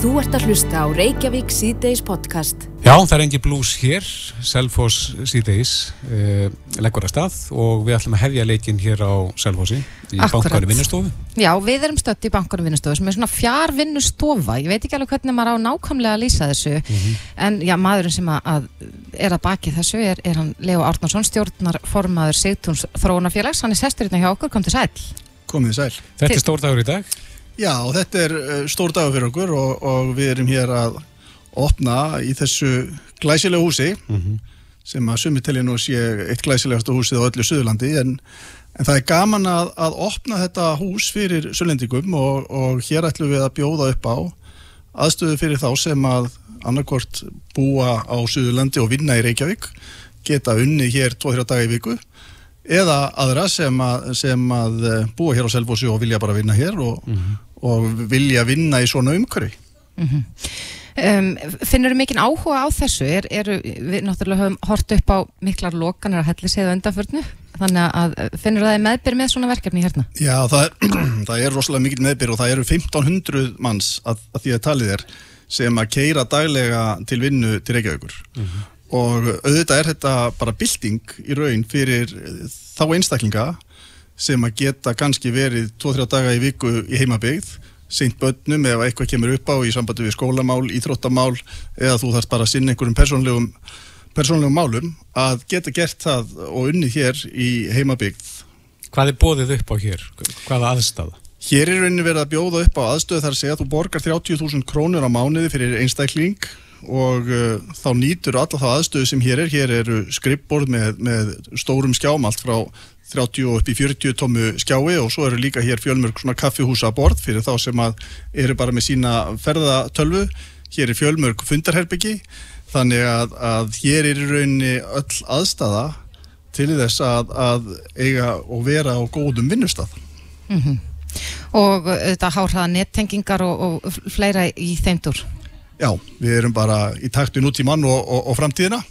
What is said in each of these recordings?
Þú ert að hlusta á Reykjavík síðdeis podcast. Já, það er engi blús hér, Selfoss síðdeis, uh, leggur að stað og við ætlum að hefja leikin hér á Selfossi í Akkúrat. bankanu vinnustofu. Já, við erum stött í bankunum vinnustofu sem er svona fjár vinnustofa. Ég veit ekki alveg hvernig maður á nákvæmlega að lýsa þessu. En já, maðurinn sem að, að er að baki þessu er, er hann Leo Árnarsson, stjórnar formaður Sigtúns þróunafélags. Hann er sestur hérna hjá okkur, kom til sæl. Komið sæl. Þetta er stór dagur í dag. Já, þetta er uh, stór dagur fyrir okkur og, og við erum hér að opna í þessu glæsilega húsi sem að sumi telja nú sé eitt glæsilegasta húsið á öllu Suðurlandi en, en það er gaman að, að opna þetta hús fyrir Suðlendingum og, og hér ætlum við að bjóða upp á aðstöðu fyrir þá sem að annarkvort búa á Suðurlandi og vinna í Reykjavík geta unni hér 2-3 daga í viku eða aðra sem að, sem að eh, búa hér á Selfossi og vilja bara vinna hér og, og vilja vinna í svona umhverfi. Um, finnur þú mikinn áhuga á þessu? Er, er, við náttúrulega höfum hort upp á miklar lokanir að helli segðu undanförnu. Þannig að finnur það meðbyr með svona verkefni hérna? Já, það er, það er rosalega mikil meðbyr og það eru 1500 manns að, að því að talið er sem að keira daglega til vinnu til Reykjavíkur og auðvitað er þetta bara bylting í raun fyrir þá einstaklinga sem að geta kannski verið 2-3 daga í viku í heimabygð seint börnum ef eitthvað kemur upp á í sambandi við skólamál, íþróttamál eða þú þarfst bara að sinna einhverjum persónlegum persónlegum málum að geta gert það og unnið hér í heimabygð Hvað er bóðið upp á hér? Hvaða aðstafa? Hér er rauninni verið að bjóða upp á aðstöðu þar að segja að þú borgar 30.000 krónur á mánuði fyrir einstakling og uh, þá nýtur alla þá aðstöðu sem hér er. Hér eru skrippborð með, með stórum skjám, allt frá 30 og upp í 40 tómu skjái og svo eru líka hér fjölmörg svona kaffihúsa borð fyrir þá sem að eru bara með sína ferðatölvu. Hér er fjölmörg fundarherbyggi þannig að, að hér er í rauninni öll aðstafa til þess að, að eiga og vera á góðum vinnustaf. Og þetta hárhaða nettengingar og, og fleira í þeimdur. Já, við erum bara í takt við nútímann og, og, og framtíðina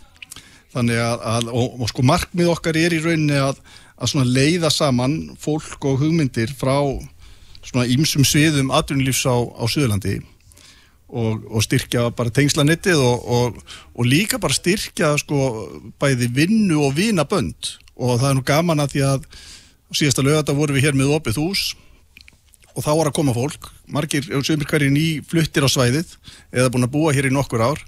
þannig að, að og, og sko markmið okkar er í rauninni að, að svona leiða saman fólk og hugmyndir frá svona ýmsum sviðum atvinnulífs á, á Suðurlandi og, og styrkja bara tengslanettið og, og líka bara styrkja sko bæði vinnu og vinabönd. Og það er nú gaman að því að síðasta lögata vorum við hér með opið hús og þá var að koma fólk, margir sömur hverjir ný fluttir á svæðið eða búin að búa hér í nokkur ár.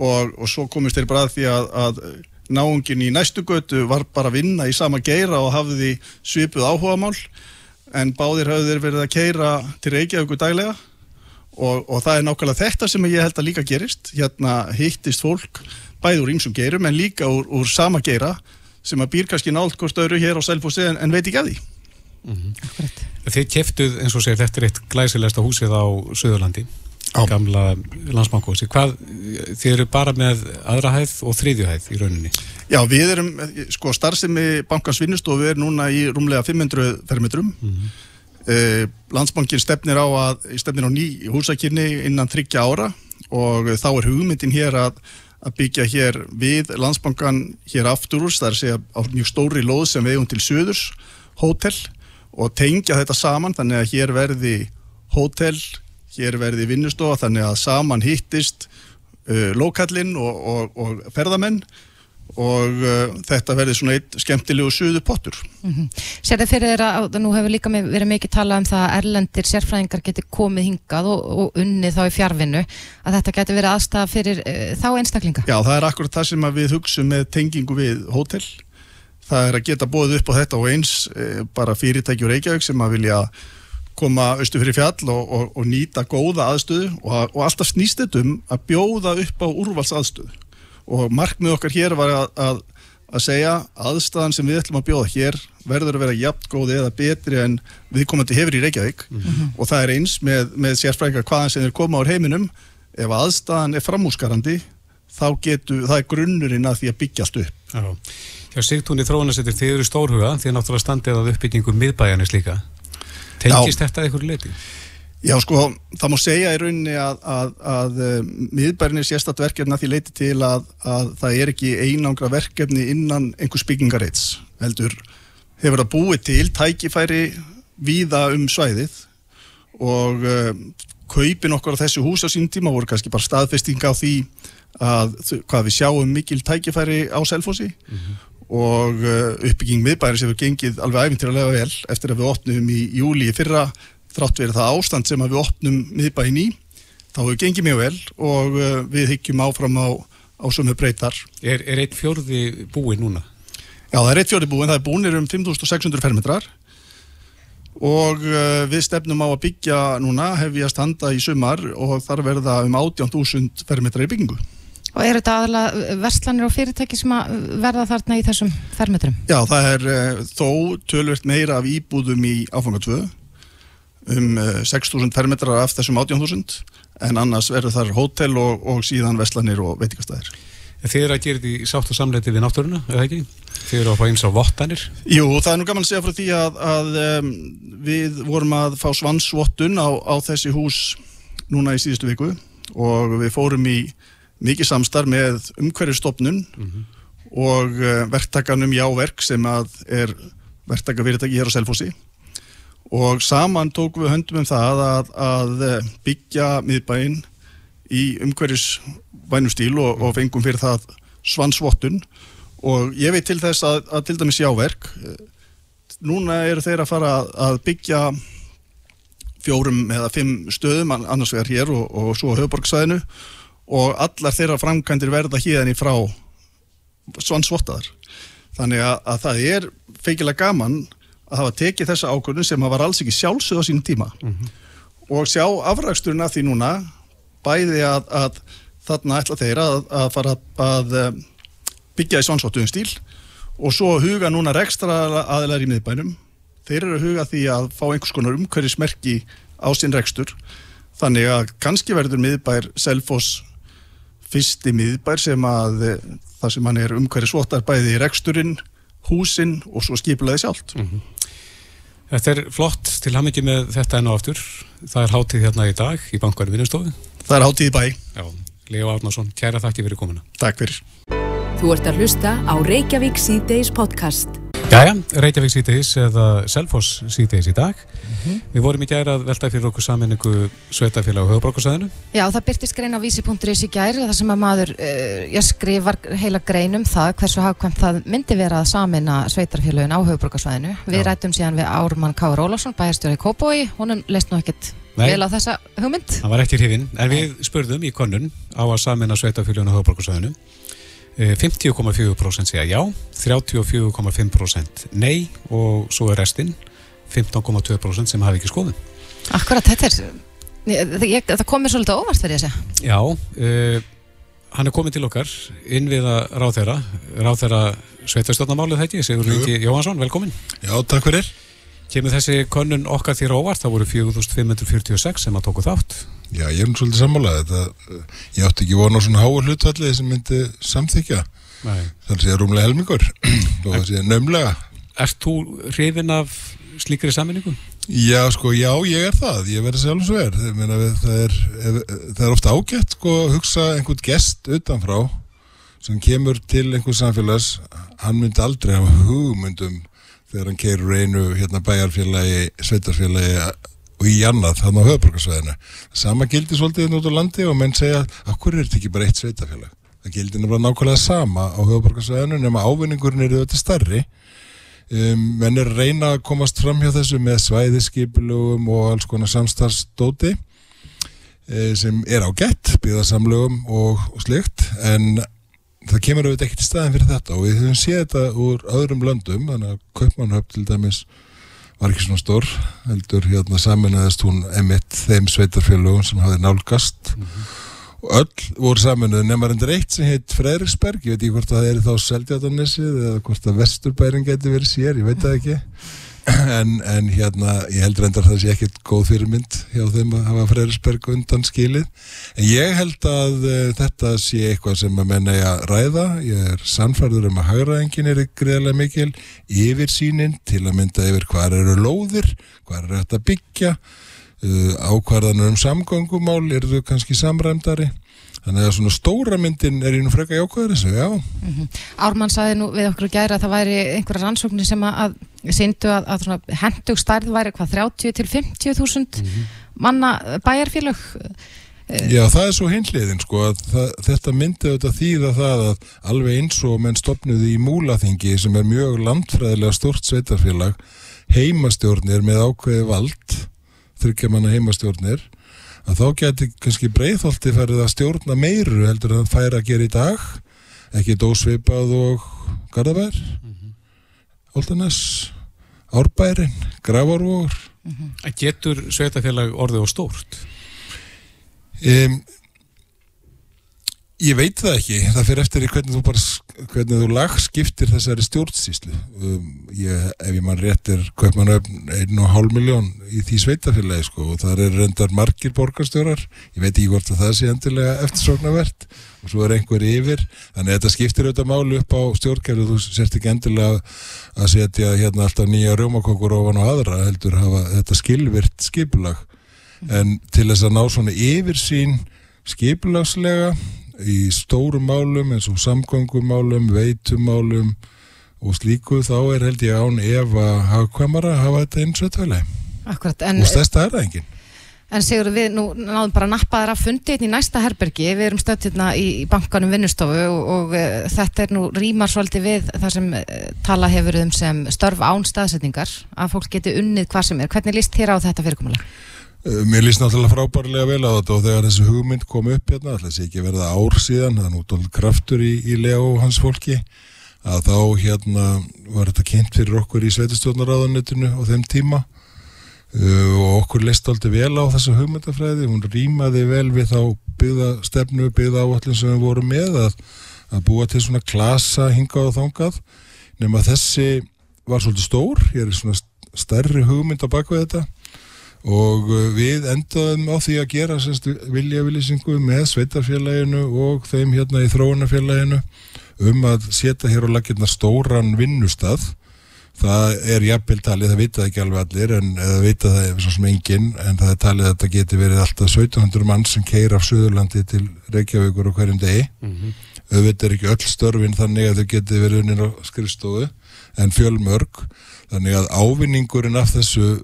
Og, og svo komist þeir bara að því að, að náungin í næstu götu var bara að vinna í sama geira og hafði svipuð áhugamál en báðir hafði þeir verið að keira til Reykjavík daglega. Og, og það er nákvæmlega þetta sem ég held að líka gerist. Hérna hittist fólk bæði úr ýmsum geirum en líka úr, úr sama geira sem að býr kannski nált hvort öðru hér á Selfossi en, en veit ekki að því. Þið keftuð, eins og segir, þetta er eitt glæsilegsta húsið á Suðurlandi, Já. gamla landsbankahúsi. Hvað, þið eru bara með aðra hæð og þriðju hæð í rauninni. Já, við erum, sko, starfsemi bankans vinnustofu er núna í rúmlega 500 fermetrum. Mm Landsbankin stefnir á, að, stefnir á ný húsakynni innan þryggja ára og þá er hugmyndin hér að, að byggja hér við Landsbankan hér aftur úr, það er að segja á mjög stóri lóð sem við eigum til söðurs, hótel og tengja þetta saman þannig að hér verði hótel, hér verði vinnustofa þannig að saman hittist uh, lokallinn og, og, og ferðamenn og uh, þetta verði svona eitt skemmtilegu suðu pottur. Sér þið fyrir þeirra, nú hefur líka verið mikið talað um það að erlendir sérfræðingar geti komið hingað og, og unnið þá í fjárvinnu, að þetta geti verið aðstæða fyrir uh, þá einstaklinga. Já, það er akkurat það sem við hugsum með tengingu við hótel. Það er að geta bóðið upp á þetta og eins eh, bara fyrirtæki og Reykjavík sem að vilja koma austu fyrir fjall og, og, og nýta góða aðstöðu og, og alltaf snýst þetta um að bjóða upp á úrvals aðstöðu og markmið okkar hér var að, að, að segja aðstæðan sem við ætlum að bjóða hér verður að vera jafn góð eða betri en viðkomandi hefur í Reykjavík. Og það er eins með, með sérfrækja hvaðan sem þeir koma úr heiminum. Ef aðstæðan er framúskarandi þá getur, það er grunnurinn að því að byggjast upp. Já. Sigtúni þróunasettir þið eru stórhuga, þið er náttúrulega standið að uppbyggingu miðbæjanis líka. Tengist þetta að ykkur leiti? Já, sko, það má segja í rauninni að, að, að uh, miðbærinni sérstatt verkefni að því leiti til að, að það er ekki einangra verkefni innan einhvers byggingareits. Heldur hefur það búið til tækifæri víða um svæðið og uh, kaupin okkar á þessu hús á sín tíma voru kannski bara staðfestinga á því að hvað við sjáum mikil tækifæri á Selfossi mm -hmm. Og uh, uppbygging miðbæri sem hefur gengið alveg æfintilega vel eftir að við opnum í júli í fyrra þrátt verið það ástand sem að við opnum miðbæin í þá hefur gengið mjög vel og uh, við hyggjum áfram á, á sömu breytar. Er, er eitt fjörði búi núna? Já, það er eitt fjörði búi en það er búinir um 5600 fermetrar og uh, við stefnum á að byggja núna hefjast handa í sumar og þar verða um 18.000 fermetra í byggingu. Og eru þetta aðalega verslanir og fyrirtæki sem að verða þarna í þessum fermetrum? Já, það er uh, þó tölvert meira af íbúðum í áfanga 2 um uh, 6.000 fermetrar af þessum 18.000 en annars verður þar hótel og, og síðan verslanir og veitikastæðir. Þið eru að gera þetta í sátt og samleiti við náttúruna, eða ekki? Þið eru að fá eins á vottanir? Jú, það er nú gaman að segja frá því að, að um, við vorum að fá svansvottun á, á þessi hús núna í síðustu viku og við fórum í mikið samstarf með umhverjastofnun mm -hmm. og uh, verktakanum Jáverk sem er verktakafyrirtæki hér á Selfossi. Og saman tók við höndum um það að, að uh, byggja miðbæinn í umhverjus vænum stíl og, og fengum fyrir það svansvottun. Og ég veit til þess að, að til dæmis jáverk núna eru þeir að fara að byggja fjórum eða fimm stöðum annars vegar hér og, og svo höfuborgsvæðinu og allar þeirra framkvæmdir verða hérna í frá svansvottaðar þannig að, að það er feikilega gaman að hafa tekið þessa ákvörðun sem var alls ekki sjálfsögð á sínum tíma. Mm -hmm. og sjá afræksturinn af því núna bæði að, að þarna ætla þeir að, að fara að eh, byggja í svansvottuðum stíl og svo huga núna rekstra aðeinar í miðbænum. Þeir eru að huga því að fá einhvers konar umhverjismerki á sinn rekstur. Þannig að kannski verður miðbær Selfos fyrsti miðbær sem að eh, það sem hann er umhverjisvotar bæði í reksturinn, húsinn og svo skipilaði sjálft mm -hmm. Þetta er flott til ham ekki með þetta enn og aftur það er hátíð hérna í dag í bankværi vinnustofu Það er hátíð í bæ Já Leo Árnarsson, kæra þakki fyrir komuna. Takk fyrir. Þú ert að hlusta á Reykjavík C-Days podcast. Jæja, Reykjavík C-Days eða Selfoss C-Days í dag. Mm -hmm. Við vorum í gæra að velta fyrir okkur saminningu Sveitafélag og höfubrókarsæðinu. Já, það byrtist grein á vísi.is í gæri þar sem að maður, uh, skrifar heila grein um það hversu hafkvæmt það myndi vera að samina Sveitarfélagin á höfubrókarsæðinu. Við rættum síðan við Ármann Káur Ólafsson, bæjarstjóri Kópói, honum leist nú ekkert Nei, vel á þessa hugmynd. Það var ekki hrifin, en við spurðum í konun á að samina sveitafélaginu á höfbrukarsvæðinu. 50,4% segja já, 34,5% nei og svo er restinn 15,2% sem hafi ekki skoðun. Akkurat, þetta er, ég, það komir svolítið óvart verið að segja. Já, uh, hann er komin til okkar inn við að ráð þeirra, ráð þeirra sveitastjórnamálið þetta, Sigur Ríki Jóhansson, velkomin. Já, takk fyrir. Kemur þessi könnun okkar þér óvart, það voru 4546 sem að tóku þátt. Já, ég er nú svolítið sammálað. Ég átti ekki vona á svona háa hlutvallið sem myndi samþykja. Nei. Það er rúmlega helmingur og það sér nömlega. Erst þú hrifin af slíkri saminningu? Já, sko, já, ég er það. Ég verði sjálf svo er. Það er, það er ofta ágætt sko, að hugsa einhvern gest utanfrá sem kemur til einhvers samfélags, hann myndi aldrei hafa hugmyndum þegar hann keirur einu hérna, bæjarfélagi, sveitarfélagi og í annað þannig á höfbrukarsvæðinu. Sama gildi svolítið hérna út á landi og menn segja að hverju er þetta ekki bara eitt sveitarfélag? Það gildi náttúrulega nákvæmlega sama á höfbrukarsvæðinu nema ávinningurinn eru þetta starri. Um, menn er reyna að komast fram hjá þessu með svæðiskipilugum og alls konar samstarfsdóti eh, sem er á gett, byggðarsamlugum og, og slikt en það kemur auðvitað ekkert í staðin fyrir þetta og við höfum séð þetta úr öðrum löndum þannig að Kaupmannhöfn til dæmis var ekki svona stór heldur hérna saminæðist hún emitt þeim sveitarfélögum sem hafið nálgast mm -hmm. og öll voru saminuð nefnar endur eitt sem heit Freiriksberg ég veit ekki hvort að það er þá Seldjátanessið eða hvort að Vesturbæring geti verið sér, ég veit það ekki en, en hérna ég heldur endar það sé ekkert góð fyrirmynd hjá þeim að hafa Freyrisberg undan skilið. En ég held að uh, þetta sé eitthvað sem að menna ég að ræða. Ég er sannfærður um að hagraðengin er greiðlega mikil yfir sínin til að mynda yfir hvað eru lóðir hvað eru þetta byggja uh, ákvarðanur um samgöngumál eru þau kannski samræmdari Þannig að svona stóra myndin er í nú freka jákvæður þessu, já. Mm -hmm. Ármann saði nú við okkur gæra að það væri einhverja rannsóknir sem að, að síndu að, að hendug stærð væri hvað 30 til 50 þúsund mm -hmm. manna bæjarfélög Já, það er svo hinliðin sko að það, þetta myndi auðvitað þýða það að alveg eins og menn stopnuði í Múlaþingi sem er mjög landfræðilega stort sveitarfélag heimastjórnir með ákveði vald þryggja manna heimastjórnir að þá geti kannski breyðholti ferðið að stjórna meiru heldur að það færa að gera í dag ekki dósveipað og Garðabær mm -hmm. Oldanes Árbærin, Gravarvór mm -hmm. Getur sveitafélag orðið og stórt? Um, ég veit það ekki, það fyrir eftir hvernig þú, bara, hvernig þú lagskiptir þessari stjórnsýslu. Um, ég, ef ég mann rétt er kaupmanöfn 1,5 miljón í því sveitafélagi sko, og það er reyndar margir borgarstjórar, ég veit ekki hvort að það sé endilega eftirsóknarvert og svo er einhver yfir, þannig að þetta skiptir auðvitað málu upp á stjórnkerðu, þú sérst ekki endilega að setja hérna alltaf nýja rjómakokkur ofan og aðra heldur hafa þetta skilvirt skipulag. En til þess að ná svona yfirsýn skiplagslega í stórum málum eins og samgöngumálum, veitumálum og slíku þá er held ég án ef að að hafa þetta eins og þetta og stærsta er það enginn En Sigur, við nú náðum bara að nappa þér að fundi hérna í næsta herbergi, við erum stöðt hérna í, í bankanum vinnustofu og, og uh, þetta er nú rýmar svolítið við það sem uh, tala hefur um sem störf án staðsetningar, að fólk geti unnið hvað sem er. Hvernig líst þér á þetta fyrirkomulega? Eh, mér líst náttúrulega frábærlega vel á þetta og þegar þessi hugmynd kom upp hérna, alltaf sé ekki verða ár síðan, það er náttúrulega kraftur í, í Leo og hans fólki, að þá hérna var þetta kynnt fyrir okkur í sveitistjórnaráðanetinu á þeim tíma. Uh, og okkur leist aldrei vel á þessa hugmyndafræði, hún rýmaði vel við þá byggða stefnu, byggða áallin sem við vorum með að, að búa til svona klasa hingað og þangað, nema þessi var svolítið stór, ég er svona stærri hugmynd á bakvið þetta og uh, við endaðum á því að gera viljavillisingu með sveitarfélaginu og þeim hérna í þróunarfélaginu um að setja hér á lakirna stóran vinnustad það er jafnvel talið, það vita ekki alveg allir en það vita það er svo sem engin en það er talið að þetta geti verið alltaf 1700 mann sem keir af Suðurlandi til Reykjavíkur og hverjum degi. Mm -hmm. auðvitað er ekki öll störfin þannig að þau geti verið unnir á skrifstofu en fjölmörg. Þannig að ávinningurinn af þessu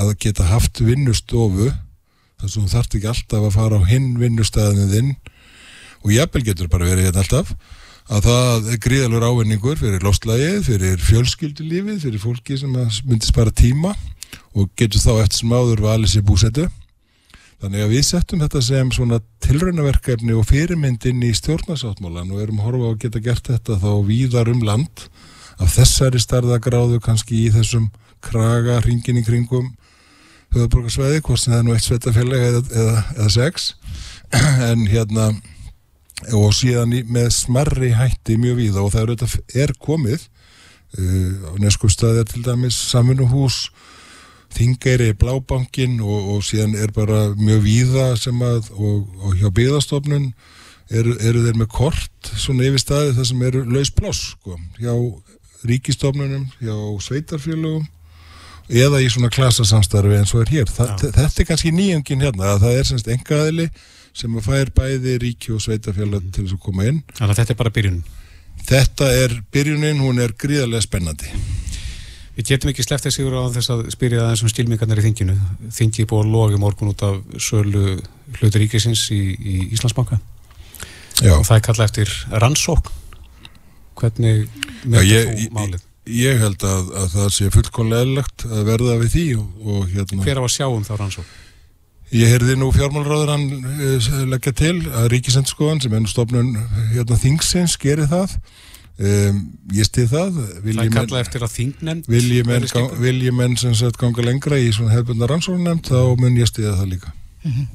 að geta haft vinnustofu þar sem þú þart ekki alltaf að fara á hinn vinnustæðinu þinn og jafnvel getur bara verið hérna alltaf að það er gríðalur ávinningur fyrir lofslægið, fyrir fjölskyldulífið fyrir fólki sem myndi spara tíma og getur þá eftir sem áður valið sér búsetu. Þannig að við settum þetta sem svona tilraunaverkefni og fyrirmyndin í stjórnarsáttmálan og erum horfa á að geta gert þetta þá víðar um land af þessari starðagráðu kannski í þessum kraga hringin í kringum höfuborgarsvæði, hvort sem það er nú eitt sveitafélag eða, eða, eða sex. En hérna og síðan með smarri hætti mjög víða og það er, er komið uh, á neskustæðir til dæmis saminuhús Þingeyri, Blábankin og, og síðan er bara mjög víða sem að og, og hjá byggðastofnun eru, eru þeir með kort svona yfir staði þar sem eru laus pláss sko, hjá ríkistofnunum, hjá sveitarfélögum eða í svona klasasamstarfi eins og er hér. Þa, þetta er kannski nýjungin hérna að það er semst engaðili sem að fær bæði ríki og sveitafélag til þess að koma inn. Þannig að þetta er bara byrjun. Þetta er byrjunin, hún er gríðarlega spennandi. Við getum ekki sleft þessi úr á þess að spyrja það eins og stílmingarnar í þinginu. Þingi búið að logi morgun út af sölu hlutur ríkisins í, í Íslandsbanka. Já. og það er kallað eftir rannsók hvernig meðtur þú málið? Ég held að, að það sé fullkonlega eðlagt að verða við því og, og hérna... Hver á að sjá um þá rannsók? Ég heyrði nú fjármálráður hann uh, leggja til að Ríkisendskoðan sem ennum stofnun hérna, þingsins gerir það um, ég stið það Það er kallað eftir að þingnemnd Vilji menn sem sagt ganga lengra í svona hefðbundar rannsóknarnemnd þá mun ég stiða það líka mm -hmm.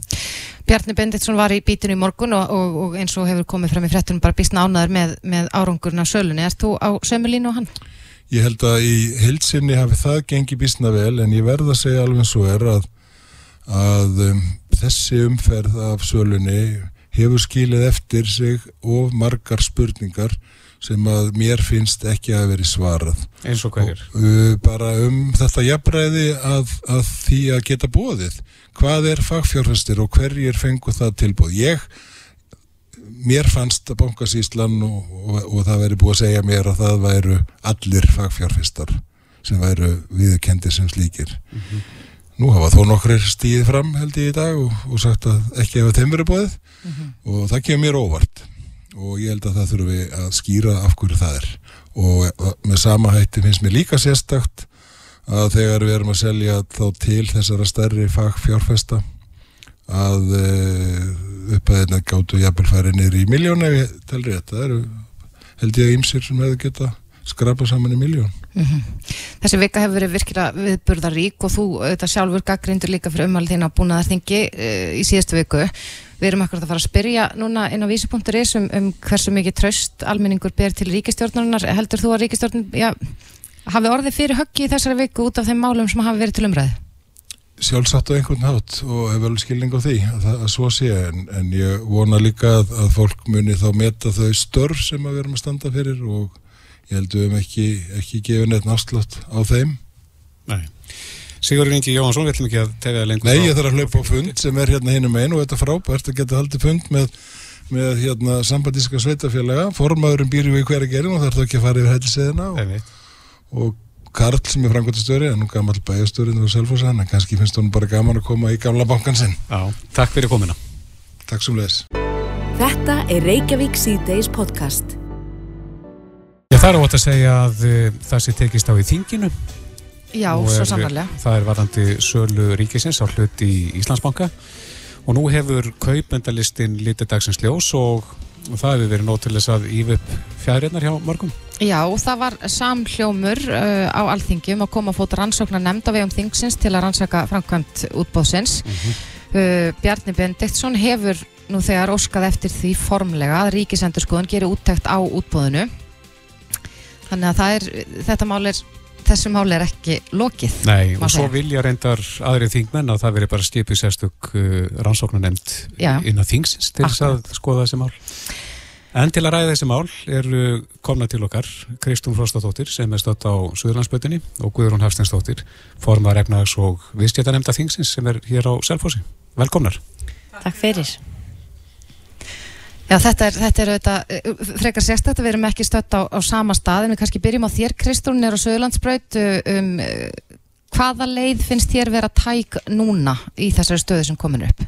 Bjarni Benditsson var í bítinu í morgun og, og, og eins og hefur komið fram í frettunum bara býstna ánaður með, með árangurna sölunni. Er þú á sömulínu og hann? Ég held að í heilsinni hafi það gengið bísna vel en ég verða að segja alveg svo er að, að um, þessi umferð af sölunni hefur skilið eftir sig of margar spurningar sem að mér finnst ekki að veri svarað. Eins og er? Uh, bara um þetta jafnræði að, að því að geta bóðið. Hvað er fagfjárfæstir og hverjir fengu það tilbúð? Ég mér fannst að bankasíslan og, og, og það væri búið að segja mér að það væru allir fagfjárfistar sem væru viðkendir sem slíkir mm -hmm. nú hafa þó nokkur stíðið fram held ég í dag og, og sagt að ekki hefa þeim verið bóðið mm -hmm. og það kemur mér óvart og ég held að það þurfum við að skýra af hverju það er og með sama hætti finnst mér líka sérstakt að þegar við erum að selja þá til þessara stærri fagfjárfesta að upphæðina gáttu jafnvelfæri neyri í miljón ef ég telri þetta það eru held ég að ýmsir sem hefur geta skrapa saman í miljón mm -hmm. Þessi vika hefur verið virkilega viðburðarík og þú þetta sjálfur gaggrindur líka fyrir umhald þín að búna það þingi uh, í síðastu viku Við erum akkurat að fara að spyrja núna inn á vísi.is um, um hversu mikið tröst almenningur ber til ríkistjórnarinnar heldur þú að ríkistjórn, já hafi orðið fyrir höggi í þessari viku út af þeim málum sem hafi verið til umræði? Sjálfsagt á einhvern hát og hefur vel skilning á því að það að svo sé en, en ég vona líka að, að fólk muni þá meta þau störf sem að við erum að standa fyrir og ég held að við hefum ekki, ekki gefið neitt náttúrulega á þeim. Nei. Sigur Ingi Jóhansson, við ætlum ekki að tefja lengur Nei, ég þarf að hlaupa á fund sem er hérna hinn um einu og þetta er frábært að geta haldið fund með, með hérna, sambandíska sveitafélaga formaðurum býr við hverja gerin og þarf þá ekki að fara yfir helseðina og, og Karl sem er framkvæmtastöri en nú gammal bæjastörin og selfhósa en kannski finnst hún bara gaman að koma í gamla bankan sinn. Já, takk fyrir komina Takk sem leðis Þetta er Reykjavík C-Days podcast. Já, það er ótt að segja að uh, það sé tekist á í þinginu. Já, er, svo samanlega Það er varandi sölu ríkisins á hlut í Íslandsbanka. Og nú hefur kaupendalistin lítið dagsins ljós og og það hefur verið nót til þess að ívipp fjæðirinnar hjá mörgum. Já, það var samhljómur uh, á alþingjum að koma að fóta rannsóknar nefnda vegum þingsins til að rannsaka framkvæmt útbóðsins. Mm -hmm. uh, Bjarni Bendiktsson hefur nú þegar óskað eftir því formlega að ríkisendurskoðun gerir úttækt á útbóðinu. Þannig að er, þetta mál er þessu máli er ekki lokið. Nei, og svo vilja reyndar aðrið þingmenn að það veri bara skipið sérstök uh, rannsóknar nefnd innan þingsins til þess að skoða þessi mál. En til að ræða þessi mál eru komna til okkar Kristún Frostadóttir sem er stödd á Suðurlandsbötunni og Guðrún Hafstensdóttir formar efnags og viðstjætanemnda þingsins sem er hér á Selfossi. Velkomnar. Takk fyrir. Já, þetta er, þetta er auðvitað, eh, frekar sérstaklega, við erum ekki stödd á, á sama stað en við kannski byrjum á þér Kristún er á Suðurlandsbröð um, hvaða leið finnst þér vera tæk núna í þessari stöðu sem komin upp?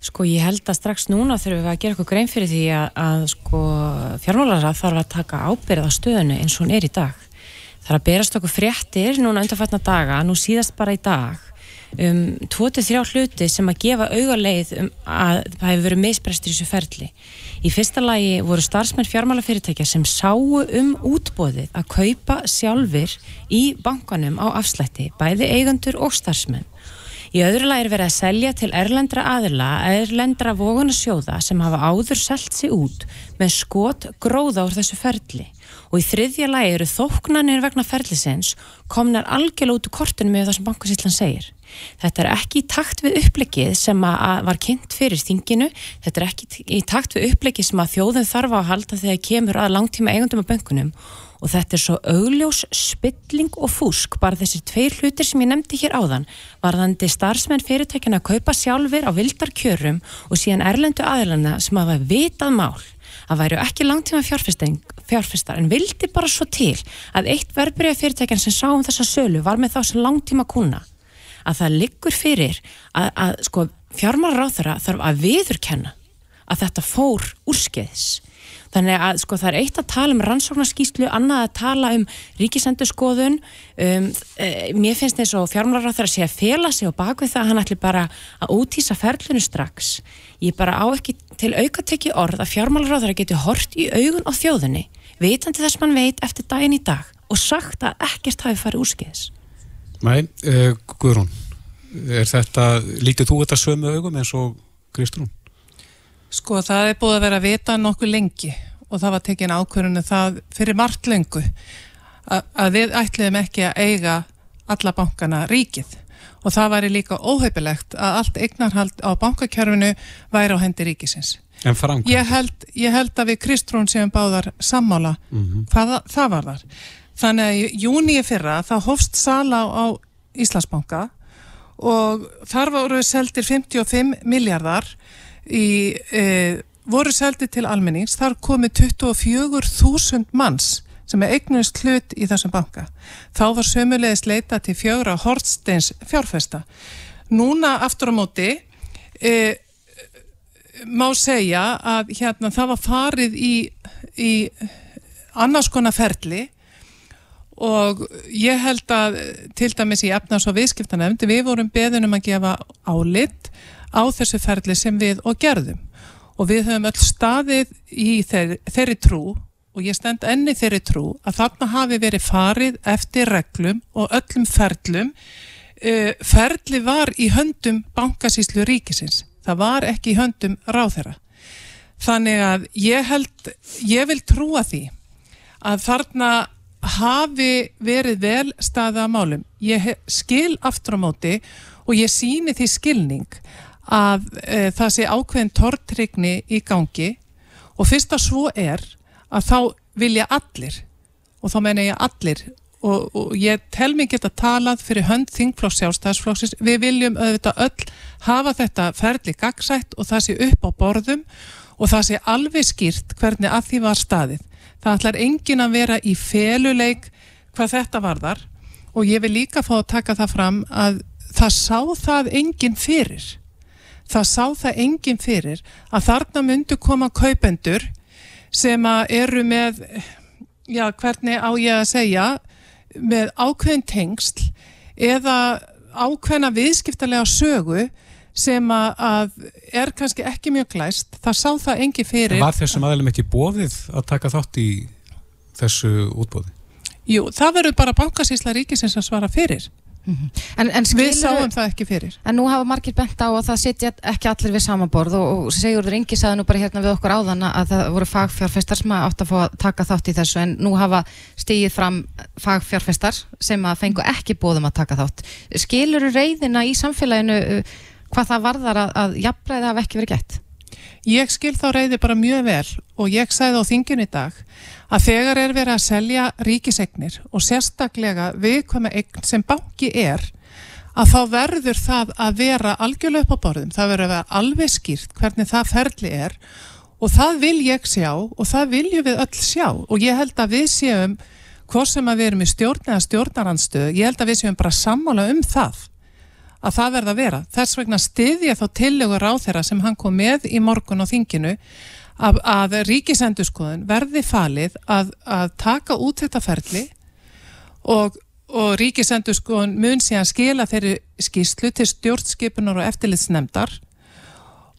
Sko ég held að strax núna þurfum við að gera eitthvað grein fyrir því að, að sko fjármálara þarf að taka ábyrð á stöðunu eins og hún er í dag. Það er að berast okkur fréttir núna undanfætna daga, nú síðast bara í dag um 23 hluti sem að gefa augarleið um að það hefur verið meðsprestur í þessu ferli. Í fyrsta lagi voru starfsmenn fjármálafyrirtækja sem sáu um útbóðið að kaupa sjálfur í bankanum á afslætti, bæði eigandur og starfsmenn Í öðru lagi er verið að selja til erlendra aðila, erlendra vogunasjóða sem hafa áður selt sig út með skot gróða úr þessu ferli. Og í þriðja lagi eru þóknanir vegna ferlisins komnar algjörlega út úr kortinu með það sem bankasýtlan segir. Þetta er ekki í takt við upplegið sem var kynnt fyrir þinginu, þetta er ekki í takt við upplegið sem að þjóðum þarf að halda þegar kemur að langtíma eigundum af bankunum og þetta er svo augljós spilling og fúsk, bara þessi tveir hlutir sem ég nefndi hér áðan, varðandi starfsmenn fyrirtækina að kaupa sjálfur á vildar kjörum og síðan erlendu aðlana sem hafa vitað mál. Að væru ekki langtíma fjárfestar en vildi bara svo til að eitt verbreyja fyrirtækjan sem sá um þessa sölu var með þá sem langtíma kuna að það liggur fyrir að, að sko, fjármálar á þeirra þarf að viðurkenna að þetta fór úrskeiðis Þannig að sko það er eitt að tala um rannsóknarskíslu, annað að tala um ríkisendurskoðun. Um, e, mér finnst þess að fjármálaráþur að sé að fela sig og bakvið það að hann ætli bara að útýsa ferlunu strax. Ég bara á ekki til aukatekki orð að fjármálaráþur að geti hort í augun á þjóðunni, vitandi þess mann veit eftir daginn í dag og sagt að ekkert hafi farið úrskiðis. Nei, uh, Guðrún, er þetta, lítið þú þetta sömu augum eins og Kristrún? Sko það er búið að vera að vita nokkuð lengi og það var tekin ákvörðinu það fyrir margt lengu að við ætliðum ekki að eiga alla bankana ríkið og það væri líka óheipilegt að allt eignarhald á bankakjörfinu væri á hendi ríkisins. En framkvæmt? Ég held, ég held að við Kristrún séum báðar sammála mm -hmm. hvað það var þar. Þannig að í júni fyrra það hofst sala á Íslandsbanka og þar voru seldir 55 miljardar í, e, voru seldi til almennings, þar komi 24.000 manns sem er eignust hlut í þessum banka. Þá var sömulegis leita til fjögra Hortsteins fjárfesta. Núna aftur á móti e, má segja að hérna það var farið í, í annars konar ferli og ég held að til dæmis í efnars og viðskiptanemndi við vorum beðunum að gefa álitt á þessu ferli sem við og gerðum. Og við höfum öll staðið í þeirri, þeirri trú og ég stend enni þeirri trú að þarna hafi verið farið eftir reglum og öllum ferlum uh, ferli var í höndum bankasíslu ríkisins. Það var ekki í höndum ráþeira þannig að ég held ég vil trúa því að þarna hafi verið vel staða á málum. Ég skil aftur á móti og ég síni því skilning að e, það sé ákveðin tortrygni í gangi og fyrst að svo er að þá vilja allir og þá menna ég allir og, og ég tel mér geta talað fyrir hönd þingflokks sjálfstæðsflokksins við viljum auðvitað öll hafa þetta ferli gagsætt og það sé upp á borðum og það sé alveg skýrt hvernig að því var staðið. Það ætlar engin að vera í feluleik hvað þetta varðar og ég vil líka fá að taka það fram að það sá það engin fyrir það sá það engin fyrir að þarna myndu koma kaupendur sem eru með, já hvernig á ég að segja, með ákveðin tengsl eða ákveðina viðskiptarlega sögu sem að er kannski ekki mjög glæst, það sá það engi fyrir. Var þessum aðeins ekki bóðið að taka þátt í þessu útbóði? Jú, það verður bara bankasísla ríkisins að svara fyrir. Mm -hmm. en, en við sáum það ekki fyrir en nú hafa margir bent á að það sitja ekki allir við samanborð og, og Sigurður Ingi sagði nú bara hérna við okkur áðan að það voru fagfjárfestar sem átt að fá að taka þátt í þessu en nú hafa stíðið fram fagfjárfestar sem að fengu ekki bóðum að taka þátt skilur reyðina í samfélaginu uh, hvað það varðar að, að jafnræði hafa ekki verið gett? Ég skil þá reyði bara mjög vel og ég sagði á þingin í dag að þegar er verið að selja ríkisegnir og sérstaklega viðkvæma eign sem banki er að þá verður það að vera algjörlega upp á borðum, það verður að vera alveg skýrt hvernig það ferli er og það vil ég sjá og það viljum við öll sjá. Og ég held að við séum hvort sem að við erum í stjórn eða stjórnarandstöðu, ég held að við séum bara sammála um það að það verða að vera. Þess vegna stiðja þá tillegur á þeirra sem hann kom með í morgun á þinginu að, að ríkisendurskoðun verði falið að, að taka út þetta ferli og, og ríkisendurskoðun mun síðan skila þeirri skýslu til stjórnskipunar og eftirlitsnemdar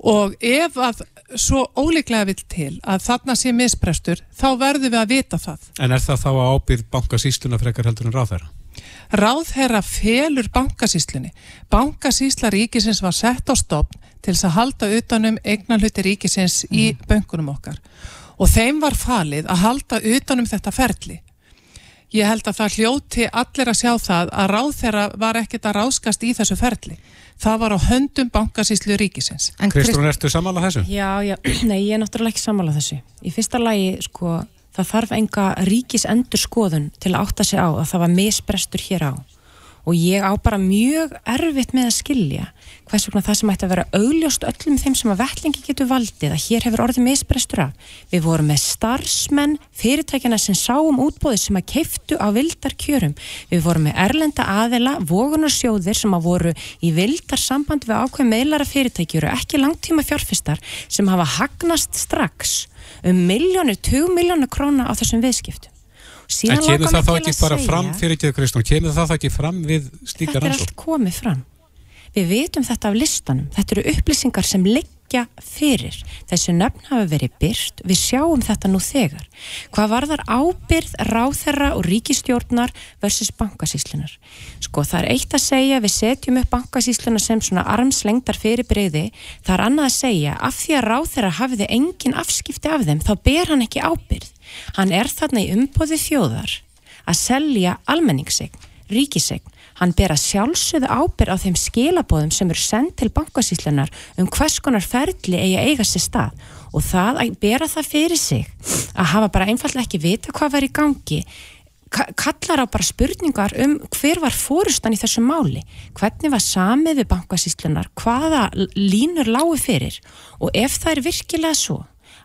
og ef að svo ólíklega vil til að þarna sé misprestur þá verður við að vita það. En er það þá að ábyrð bankasýstuna frekar heldur en ráð þeirra? Ráðherra felur bankasýslunni. Bankasýsla ríkisins var sett á stopn til þess að halda utanum eignanluti ríkisins mm. í böngunum okkar og þeim var falið að halda utanum þetta ferli. Ég held að það hljóti allir að sjá það að ráðherra var ekkert að ráskast í þessu ferli. Það var á höndum bankasýslu ríkisins. Kristrún, ertu samála þessu? Já, já, nei, ég er náttúrulega ekki samála þessu. Í fyrsta lagi, sko, það þarf enga ríkis endur skoðun til að átta sig á að það var misbrestur hér á og ég á bara mjög erfitt með að skilja hvers vegna það sem ætti að vera augljóst öllum þeim sem að vellingi getur valdið að hér hefur orðið misbrestur af. Við vorum með starfsmenn, fyrirtækjana sem sáum útbóðið sem að keiftu á vildar kjörum. Við vorum með erlenda aðela, vogunarsjóðir sem að voru í vildar samband við ákveð meðlara fyrirtækjuru, ekki langtíma fjárfistar sem hafa hagnast strax um miljónir, 20 miljónir króna á þessum viðskiptum. En kemur það þá ekki bara segja, fram fyrir ekki Kristján, kemur það þá ekki fram við slíkar rannsók? Þetta er allt komið fram. Við vitum þetta af listanum. Þetta eru upplýsingar sem liggja fyrir. Þessu nöfn hafa verið byrt. Við sjáum þetta nú þegar. Hvað var þar ábyrð, ráþerra og ríkistjórnar versus bankasíslunar? Sko það er eitt að segja, við setjum upp bankasíslunar sem svona armslengtar fyrir breyði. Það er annað að segja, af því að ráþerra hafiði engin afskipti af þeim, þá ber hann ekki ábyrð. Hann er þarna í umbóði þjóðar að selja almenningsegn, ríkisegn. Hann ber að sjálfsögðu ábyrð á þeim skilabóðum sem eru sendt til bankasíslunar um hvers konar ferli eigi að eiga sér stað. Og það að bera það fyrir sig að hafa bara einfallega ekki vita hvað var í gangi kallar á bara spurningar um hver var fórustan í þessu máli. Hvernig var samið við bankasíslunar hvaða línur lágu fyrir? Og ef það er virkilega svo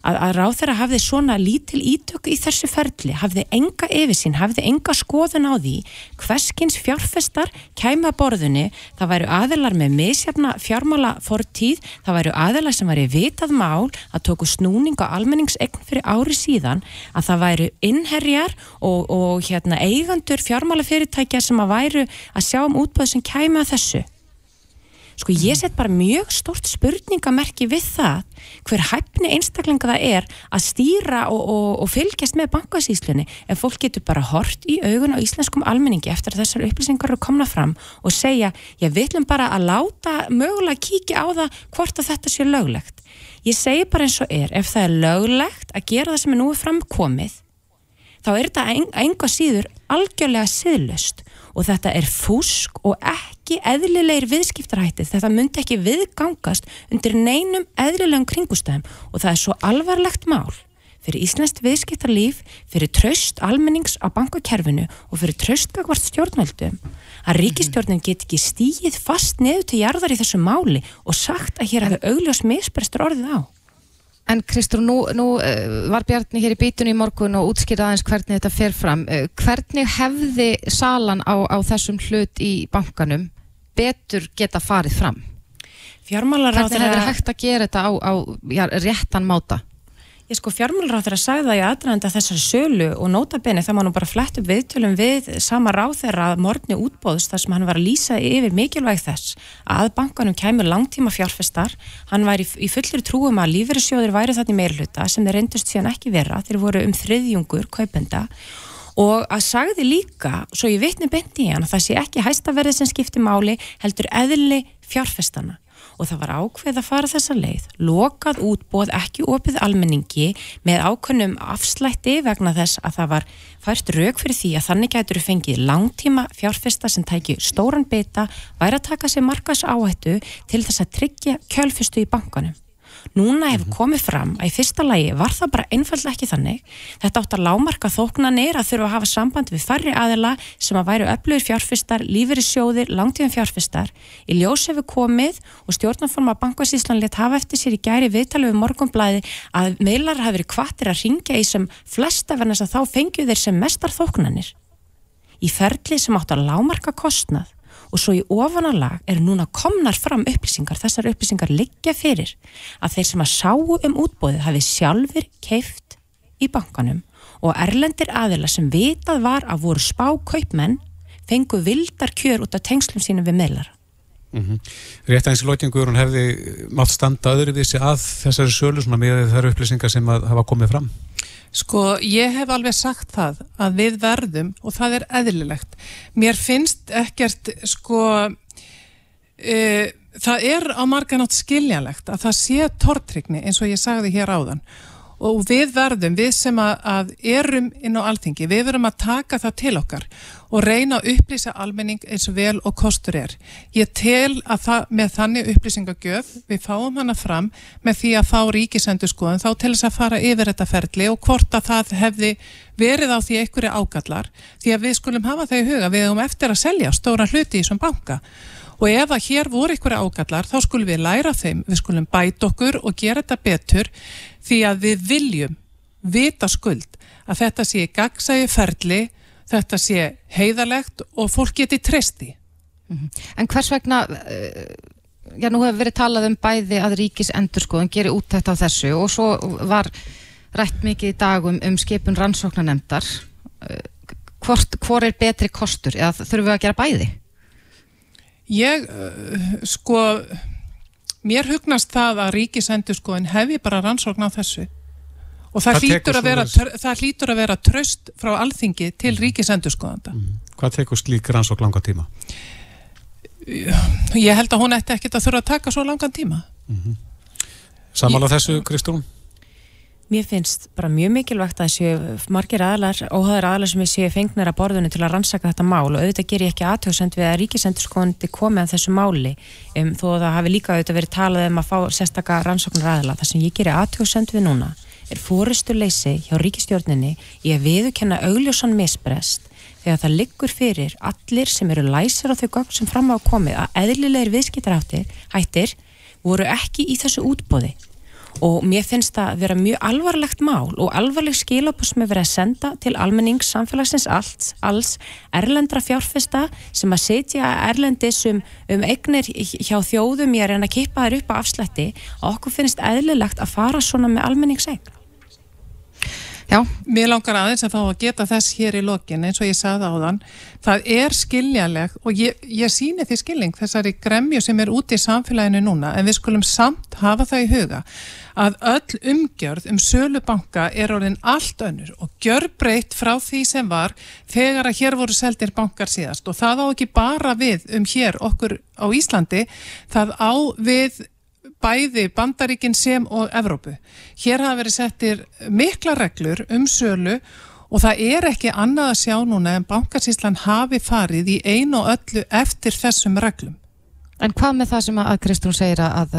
að, að ráð þeirra hafði svona lítil ítök í þessu ferli, hafði enga yfirsinn, hafði enga skoðun á því hverskins fjárfestar kæma borðunni, það væru aðelar með misjafna fjármála fortíð, það væru aðelar sem væri vitað mál að tóku snúning á almenningsegn fyrir ári síðan, að það væru innherjar og, og hérna, eigandur fjármála fyrirtækja sem að væru að sjá um útböð sem kæma þessu sko ég set bara mjög stort spurningamerki við það hver hæfni einstaklinga það er að stýra og, og, og fylgjast með bankasíslunni en fólk getur bara hort í augun á íslenskum almenningi eftir að þessar upplýsingar eru komna fram og segja, ég viljum bara að láta mögulega kíkja á það hvort að þetta sé löglegt. Ég segi bara eins og er, ef það er löglegt að gera það sem er nú framkomið þá er þetta enga síður algjörlega siðlust og þetta er fúsk og ekki eðlilegir viðskiptarhættið. Þetta myndi ekki viðgangast undir neinum eðlilegum kringustæðum og það er svo alvarlegt mál fyrir Íslandst viðskiptarlíf, fyrir tröst almennings á bankakerfinu og fyrir tröstkakvart stjórnvöldum að ríkistjórnin get ekki stíið fast neðu til jarðar í þessu máli og sagt að hér hefur augljós misbrestur orðið á. En Kristur, nú, nú uh, var Bjarni hér í bítunni í morgun og útskýrði aðeins hvernig þetta fer fram. Uh, hvernig hefði salan á, á þessum hlut í bankanum betur geta farið fram? Hvernig hefði hægt að gera þetta á, á já, réttan máta? Ég sko þeirra sagði það í aðrænda þessari sölu og nótabenni má nú bara flett upp viðtölum við sama ráð þeirra morgni útbóðs þar sem hann var að lýsa yfir mikilvæg þess að bankanum kæmur langtíma fjárfestar hann var í, í fullir trúum að lífverðsjóður væri þarna meirluta sem þeir reyndust síðan ekki vera þeir voru um þriðjungur kaupenda og að sagði líka, svo ég vitni bendi í hann að það sé ekki hæstaverði sem skipti máli heldur eðli fjárfestana og það var ákveð að fara þessa leið, lokað útbóð ekki opið almenningi með ákunnum afslætti vegna þess að það var fært rauk fyrir því að þannig gætur fengið langtíma fjárfesta sem tæki stóran beita, væri að taka sér markas áhættu til þess að tryggja kjölfustu í bankanum. Núna hefur komið fram að í fyrsta lægi var það bara einfallega ekki þannig. Þetta átt að lámarka þóknanir að þurfa að hafa samband við færri aðila sem að væru öflugur fjárfistar, lífeyrissjóðir, langtíðan fjárfistar. Í ljós hefur komið og stjórnarforma bankasíslanleitt hafa eftir sér í gæri viðtalið við morgunblæði að meilar hafi verið kvartir að ringja í sem flesta vennast að þá fengju þeir sem mestar þóknanir. Í ferli sem átt að lámarka kostnað og svo í ofanalag er núna komnar fram upplýsingar, þessar upplýsingar liggja fyrir að þeir sem að sáu um útbóðið hafi sjálfur keift í bankanum og erlendir aðila sem vitað var að voru spákaupmenn fengu vildar kjör út af tengslum sínum við meðlar. Mm -hmm. Rétt aðeins í lótingur hún hefði mátt standa öðruvísi að þessari sölu með þær upplýsingar sem hafa komið fram? Sko, ég hef alveg sagt það að við verðum og það er eðlilegt. Mér finnst ekkert, sko, e, það er á marganátt skiljanlegt að það sé tortrykni eins og ég sagði hér áðan og við verðum, við sem að, að erum inn á alþingi, við verum að taka það til okkar og reyna að upplýsa almenning eins og vel og kostur er. Ég tel að það, með þannig upplýsingagjöf við fáum hana fram með því að fá ríkisendur skoðan þá til þess að fara yfir þetta ferli og hvort að það hefði verið á því einhverju ágallar því að við skulum hafa það í huga, við hefum eftir að selja stóra hluti í þessum banka og ef að hér voru einhverja ágallar þá skulum við læra þeim, við skulum bæta okkur og gera þetta betur því að við viljum vita skuld að þetta sé gagsægi ferli, þetta sé heiðalegt og fólk geti treysti. -hmm. En hvers vegna, uh, já nú hefur verið talað um bæði að ríkis endurskoðun gerir úttækt á þessu og svo var rætt mikið í dagum um skipun rannsóknanemdar. Uh, hvort, hvor er betri kostur eða þurfum við að gera bæði? Ég, uh, sko, mér hugnast það að ríkisendurskoðin hefi bara rannsókn á þessu og það hlýtur vera, það hlýtur að vera tröst frá alþingi til mm. ríkisendurskoðanda. Mm. Hvað tekur slík rannsókn langa tíma? Ég held að hún ætti ekkert að þurfa að taka svo langan tíma. Mm -hmm. Samála þessu, Kristrún? Mér finnst bara mjög mikilvægt að þessu margir aðlar, óhæður aðlar sem séu fengnir að borðinu til að rannsaka þetta mál og auðvitað ger ég ekki aðtöðsend við að ríkisendurskóndi komi að þessu máli um, þó að það hafi líka auðvitað verið talað um að fá sérstakka rannsóknar aðla. Það sem ég gerir aðtöðsend við núna er fóristurleysi hjá ríkistjórninni í að viðukenna augljósan misbrest þegar það liggur fyrir allir sem eru læsir á þau gögn sem fram á komið að eðlilegir viðskiptarhættir voru ekki í þessu útbóði og mér finnst það að vera mjög alvarlegt mál og alvarleg skilabus með verið að senda til almennings samfélagsins alls, alls erlendra fjárfesta sem að setja erlendis um, um eignir hjá þjóðum ég er en að kippa þær upp á afslætti og okkur finnst eðlilegt að fara svona með almenningseign Já. Mér langar aðeins að fá að geta þess hér í lokin eins og ég saði á þann það er skiljaleg og ég, ég síni því skilning þessari gremju sem er úti í samfélaginu núna en við skulum samt hafa það í huga að öll umgjörð um sölubanka er orðin allt önnur og gjör breytt frá því sem var þegar að hér voru seldir bankar síðast og það á ekki bara við um hér okkur á Íslandi það á við bæði Bandaríkin sem og Evrópu. Hér hafa verið settir mikla reglur um sölu og það er ekki annað að sjá núna en bankarsýslan hafi farið í einu og öllu eftir þessum reglum. En hvað með það sem að Kristún segir að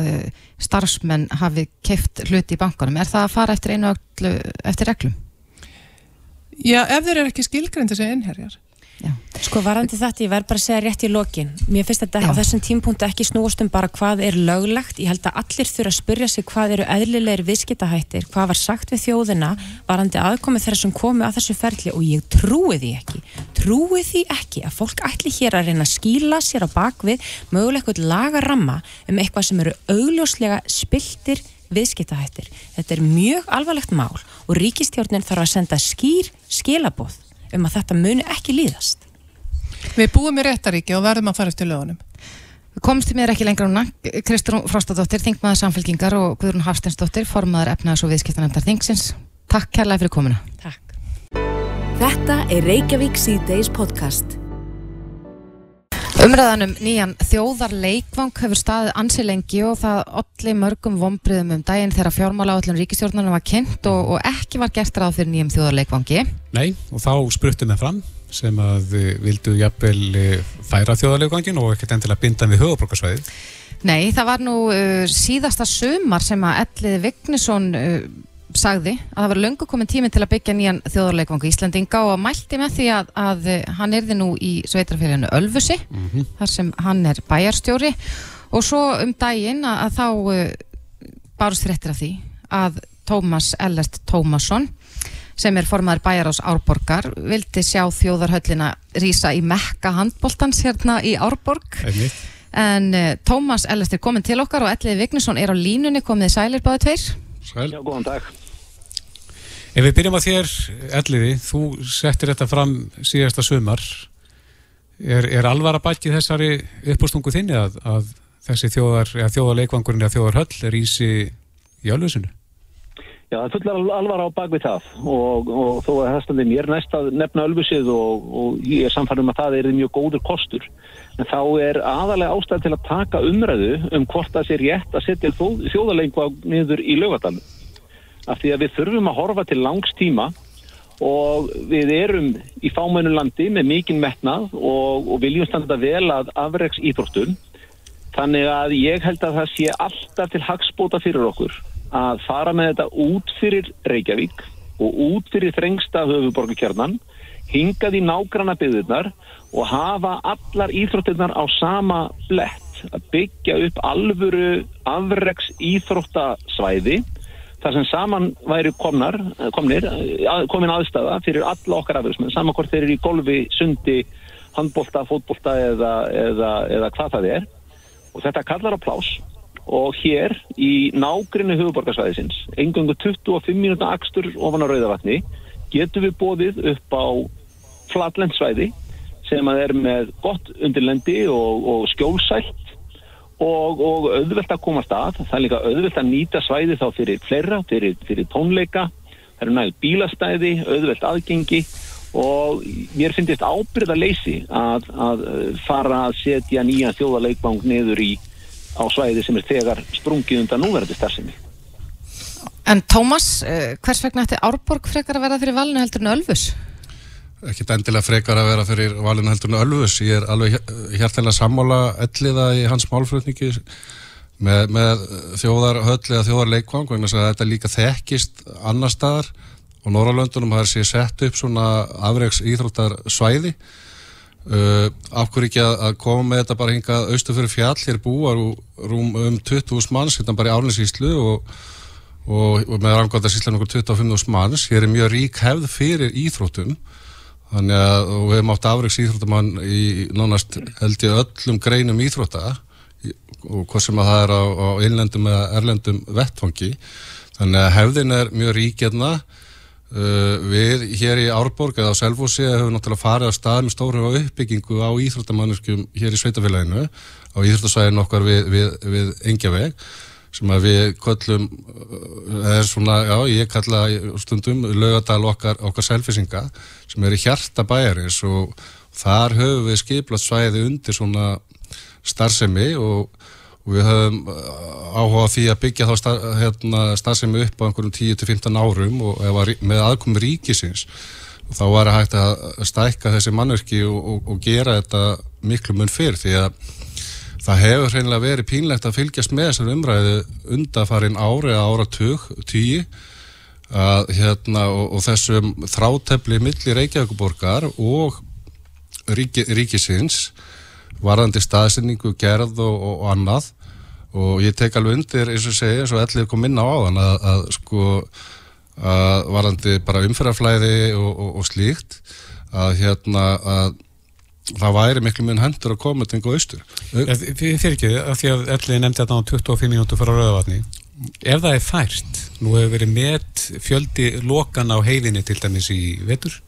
starfsmenn hafi keft hluti í bankanum? Er það að fara eftir einu öllu eftir reglum? Já, ef þeir eru ekki skilgreyndi sem innherjar. Já. Sko varandi þetta, ég verð bara að segja rétt í lokin mér finnst þetta Já. á þessum tímpunktu ekki snúast um bara hvað er löglegt ég held að allir þurfa að spyrja sig hvað eru eðlilegir viðskiptahættir, hvað var sagt við þjóðina varandi aðkomið þeirra sem komi að þessu ferli og ég trúi því ekki trúi því ekki að fólk ætli hér að reyna að skýla sér á bakvið möguleg eitthvað lagaramma um eitthvað sem eru augljóslega spiltir viðskiptahættir. Þetta er mjög alvarlegt mál og ríkistjórnin þarf að senda skýr skilabóð um að þetta muni ekki líðast. Við búum í réttaríki og verðum að fara eftir lögunum. Við komstum mér ekki lengra núna. Kristrún Frostadóttir, Þingmaður Samfélkingar og Guðrún Hafstensdóttir, formaður efnaðs og viðskiptanemndar Þingsins. Takk kærlega fyrir komuna. Takk. Þetta er Reykjavík C-Days podcast. Umræðanum nýjan þjóðarleikvang hefur staðið ansi lengi og það allir mörgum vombriðum um daginn þegar fjármála áallun ríkistjórnarnar var kynnt og, og ekki var gert ráð fyrir nýjum þjóðarleikvangi. Nei, og þá spruttum við fram sem að vildu jafnvel eh, færa þjóðarleikvangin og ekkert endilega binda við höfabrókarsvæðið. Nei, það var nú uh, síðasta sömar sem að Ellið Vignesson uh, sagði að það var löngu komin tíminn til að byggja nýjan þjóðarleikvangu Íslandinga og mælti með því að, að hann erði nú í sveitrafélaginu Ölfusi mm -hmm. þar sem hann er bæjarstjóri og svo um daginn að, að þá uh, barust þrettir af því að Tómas Ellert Tómasson sem er formaður bæjar ás Árborgar vildi sjá þjóðarhöllina rýsa í mekka handbóltans hérna í Árborg Einmitt. en uh, Tómas Ellert er komin til okkar og Ellið Vignesson er á línunni komið sælir báðu tveir Sæl. Já, góðan dag. Ef við byrjum á þér, Elliði, þú settir þetta fram síðasta sömar. Er, er alvara bætt í þessari uppbústungu þinni að, að þessi þjóðar, eða þjóðarleikvangurinn eða þjóðarhöll er ísi í alvöðsunu? Já, það fullar alvara á bakvið það og, og þó að það standi mér næst að nefna alvöðsið og, og ég er samfærðum að það er mjög góður kostur. En þá er aðalega ástæð til að taka umræðu um hvort það sé rétt að setja þjóðarleikvang niður í lögadalum af því að við þurfum að horfa til langs tíma og við erum í fámennu landi með mikinn metnað og, og viljum standa vel að afreiks íþróttum þannig að ég held að það sé alltaf til hagspóta fyrir okkur að fara með þetta út fyrir Reykjavík og út fyrir þrengsta höfuborgarkjarnan hingað í nágranna byggðunar og hafa allar íþróttirnar á sama blett. Að byggja upp alvöru afreiks íþróttasvæði þar sem saman væri komnar, komnir, komin aðstæða fyrir alla okkar afhverjum, saman hvort þeir eru í golfi, sundi, handbólta, fótbólta eða, eða, eða hvað það er. Og þetta kallar á plás og hér í nágrinni huguborgarsvæðisins, engangu 25 minúta axtur ofan á Rauðavatni getur við bóðið upp á flatlendsvæði sem að er með gott undirlendi og, og skjólsælt og, og auðvelt að komast að. Það er líka auðvelt að nýta svæði þá fyrir fleira, fyrir, fyrir tónleika. Það eru nægt bílastæði, auðvelt aðgengi. Og mér finnst ábyrða leysi að, að fara að setja nýja þjóðaleikbang niður í á svæði sem er þegar sprungið undan núverði starfsemi. En Tómas, eh, hvers vegna ætti Árborg frekar að vera fyrir valinu heldur en Ölfus? Ekkert endilega frekar að vera fyrir valinu heldurnu Ölfus, ég er alveg hjartilega sammála elliða í hans málflutningi með, með þjóðarhöll eða þjóðarleikvang vegna að þetta líka þekkist annar staðar og Norralöndunum har sér sett upp svona afreiks íþróttar svæði uh, af hverju ekki að koma með þetta bara hingað austu fyrir fjall, hér búar rúm um 20.000 manns, hérna bara í Árninsíslu og og, og með rangóta síslan okkur 25.000 manns, hér er mjög rík hefð fyrir íþróttum þannig að við hefum átt afriks íþróttamann í nánast held ég öllum greinum íþrótta og hvað sem að það er á, á innlendum eða erlendum vettfangi þannig að hefðin er mjög ríkjörna uh, við hér í Árborg eða á Selfossi hefur náttúrulega farið á stað með stóru uppbyggingu á íþróttamannuskum hér í Sveitafélaginu á íþróttasvæðinu okkar við, við, við Engjaveg sem að við köllum það er svona, já, ég kalla stundum lögadal okkar, okkar selfisinga sem er í hjarta bæjaris og þar höfum við skiplað svæði undir svona starfsemi og, og við höfum áhuga á því að byggja þá star, hérna, starfsemi upp á einhverjum 10-15 árum og var, með aðkomi ríkisins og þá var það hægt að stækka þessi mannverki og, og, og gera þetta miklu mun fyrr því að það hefur hreinlega verið pínlegt að fylgjast með þessar umræðu undafarin ári eða áratug, tíu að, hérna, og, og þessum þrátefli millir Reykjavíkuborgar og ríki, ríkisins varðandi staðsynningu, gerð og, og, og annað. Og ég tek alveg undir eins og segja, og allir kom inn á áðan að, að sko að varðandi bara umferðarflæði og slíkt að hérna að það væri miklu minn hendur að koma til einhverju austur. Fyrir ekki, af því að Elli nefndi þetta á 25 minútu frá Rauðavatni. Ef það er fært, nú hefur verið met fjöldi lokan á heiðinni til dæmis í vetur.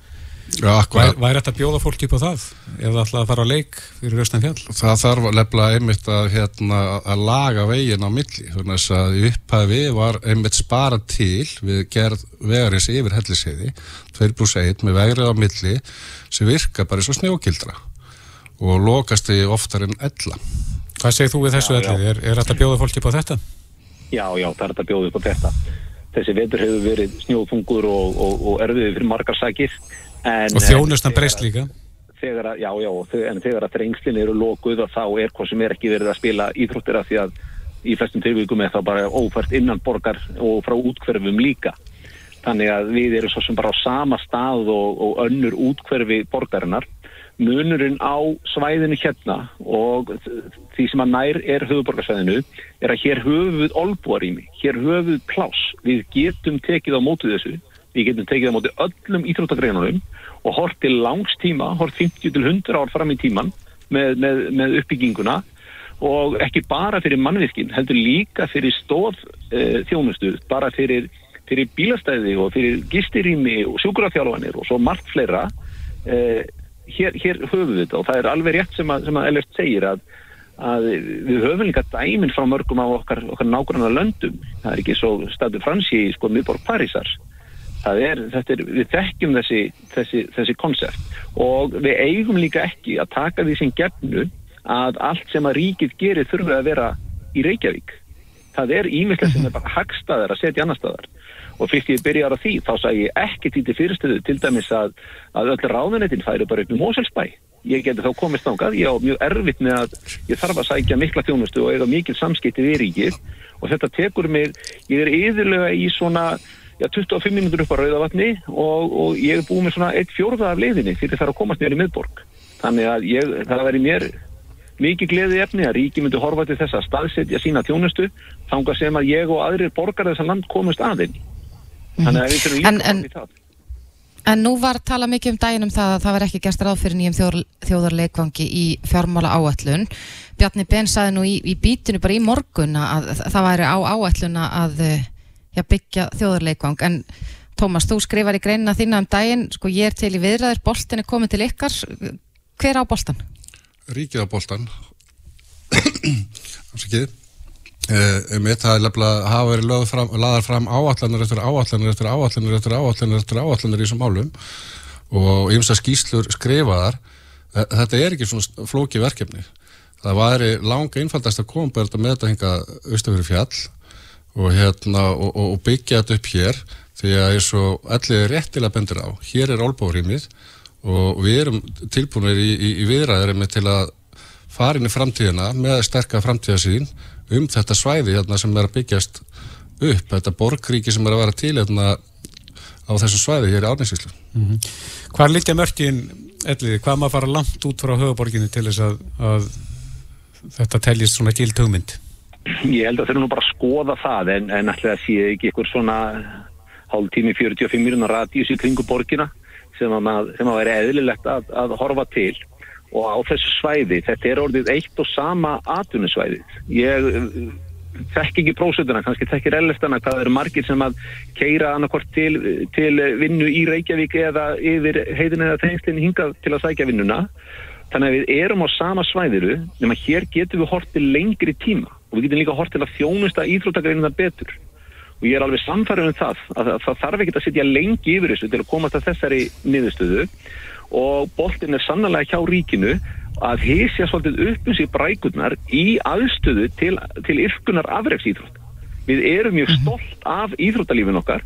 Já, Væri, væri þetta að bjóða fólki upp á það? Ef það ætlaði að fara á leik fyrir Östan fjall? Það þarf lefnilega einmitt að, hérna, að laga veginn á milli. Þannig að upphæfi var einmitt spara til við gerð vegarins yfir helliseiði 2 pluss 1 með vegrið á milli sem virka bara svo snjókildra og lokast því oftar en ella. Hvað segir þú við þessu ellið? Er, er þetta bjóða fólki upp á þetta? Já, já, það er þetta að bjóða upp á þetta. Þessi vetur hefur verið snjófungur og, og, og erfiði fyrir margar sækir En, og þjónustan breyst líka. þegar að, já, já, en þegar að þrengslinn eru lokuð og þá er hvað sem er ekki verið að spila íþróttir af því að í flestum tilvíkum er það bara ófært innan borgar og frá útkverfum líka. Þannig að við erum svo sem bara á sama stað og, og önnur útkverfi borgarinnar munurinn á svæðinu hérna og því sem að nær er höfuborgarsvæðinu er að hér höfuð olbúarými, hér höfuð plás við getum tekið á mótu þessu. Við getum tekið á móti öllum íþróttagreinunum og hort til langstíma, hort 50 til 100 ár fram í tíman með, með, með uppbygginguna og ekki bara fyrir mannvirkinn, heldur líka fyrir stóð e, þjónustu, bara fyrir, fyrir bílastæði og fyrir gistirými og sjúkurafjálfanir og svo margt fleira e, hér, hér höfum við þetta og það er alveg rétt sem að, að Ellert segir að, að við höfum líka dæminn frá mörgum af okkar, okkar nákvæmlega löndum, það er ekki svo stadu fransi í sko miðborg Parísar. Er, er, við þekkjum þessi, þessi, þessi konsept. Og við eigum líka ekki að taka því sem gefnu að allt sem að ríkið gerir þurfa að vera í Reykjavík. Það er ímyndlega sem er bara hagstaðar að setja annar staðar og fyrst ég byrjar á því þá sagði ég ekki til fyrirstöðu til dæmis að, að öll ráðunetinn færi bara upp um Móselsbæ. Ég geti þá komist ángað, ég á mjög erfitt með að ég þarf að sækja mikla þjónustu og eiga mikil samskipti við ríkið og þetta tekur mig, ég er yfirlega í svona já, 25 minútur upp á Rauðavatni og, og ég er búið með svona eitt fjórða af leiðinni fyrir það að komast nýjar í miðborg. Þannig að ég, það væri mér mikið gleðið efni að ríki myndi horfa til þess að staðsetja sína tjónustu þángar sem að ég og aðrir borgar þess að land komast aðeins. Þannig að við þurfum líka að koma í það. En nú var tala mikið um daginn um það að það var ekki gæst ráð fyrir nýjum þjóðar, þjóðarleikvangi í fjármála áætlun. Bjarni Ben saði nú í, í bítinu bara í morgun að það væri á áætluna að já, byggja þjóðarleikvang en Tómas, þú skrifar í greinina þína um daginn sko ég er til í viðræður, boltin er komið til ykkar hver á boltan? Ríkið á boltan Þannig að um þetta er lefnilega að hafa verið laðar fram áallanir eftir áallanir eftir áallanir eftir áallanir eftir áallanir í þessum málum og ymsa skýslur skrifaðar. E, þetta er ekki svona flóki verkefni. Það væri langa einfaldast að koma með þetta hinga austafyrir fjall og, hérna, og, og byggja þetta upp hér því að eins og allir er réttilega bendur á hér er álbáðrýmið og við erum tilbúinir í, í, í viðræðar til að fara inn í framtíðina með sterkar framtíðasín um þetta svæði hérna, sem er að byggjast upp, þetta borgríki sem er að vera til hérna, á þessu svæði hér í Árnæsíslu mm -hmm. Hvað er litja mörgin, Elliði, hvað maður fara langt út frá höfuborginu til þess að, að þetta teljist svona gild hugmynd? ég held að þau eru nú bara að skoða það en, en alltaf að sé ekki ykkur svona hálf tími 45 mínúna radíus í kringu borgina sem að, sem að vera eðlilegt að, að horfa til og á þessu svæði, þetta er orðið eitt og sama atvinnusvæði ég þekk ekki prósutuna, kannski þekkir ellestana hvað eru margir sem að keira annarkort til, til vinnu í Reykjavík eða yfir heitin eða þengslinn hingað til að sækja vinnuna. Þannig að við erum á sama svæðiru nema hér getum við hort til lengri tíma og við getum líka hort til að þjónusta íþróttagreinina betur. Og ég er alveg samfærið um það að það þarf ekki að sitja lengi yfir þessu til að komast að þessari niðurstöðu og boltin er sannlega hjá ríkinu að hísja svolítið upp um sig brækurnar í aðstöðu til, til yrkunar afreiksýþrótt. Við erum mjög mhm. stolt af íþróttalífin okkar,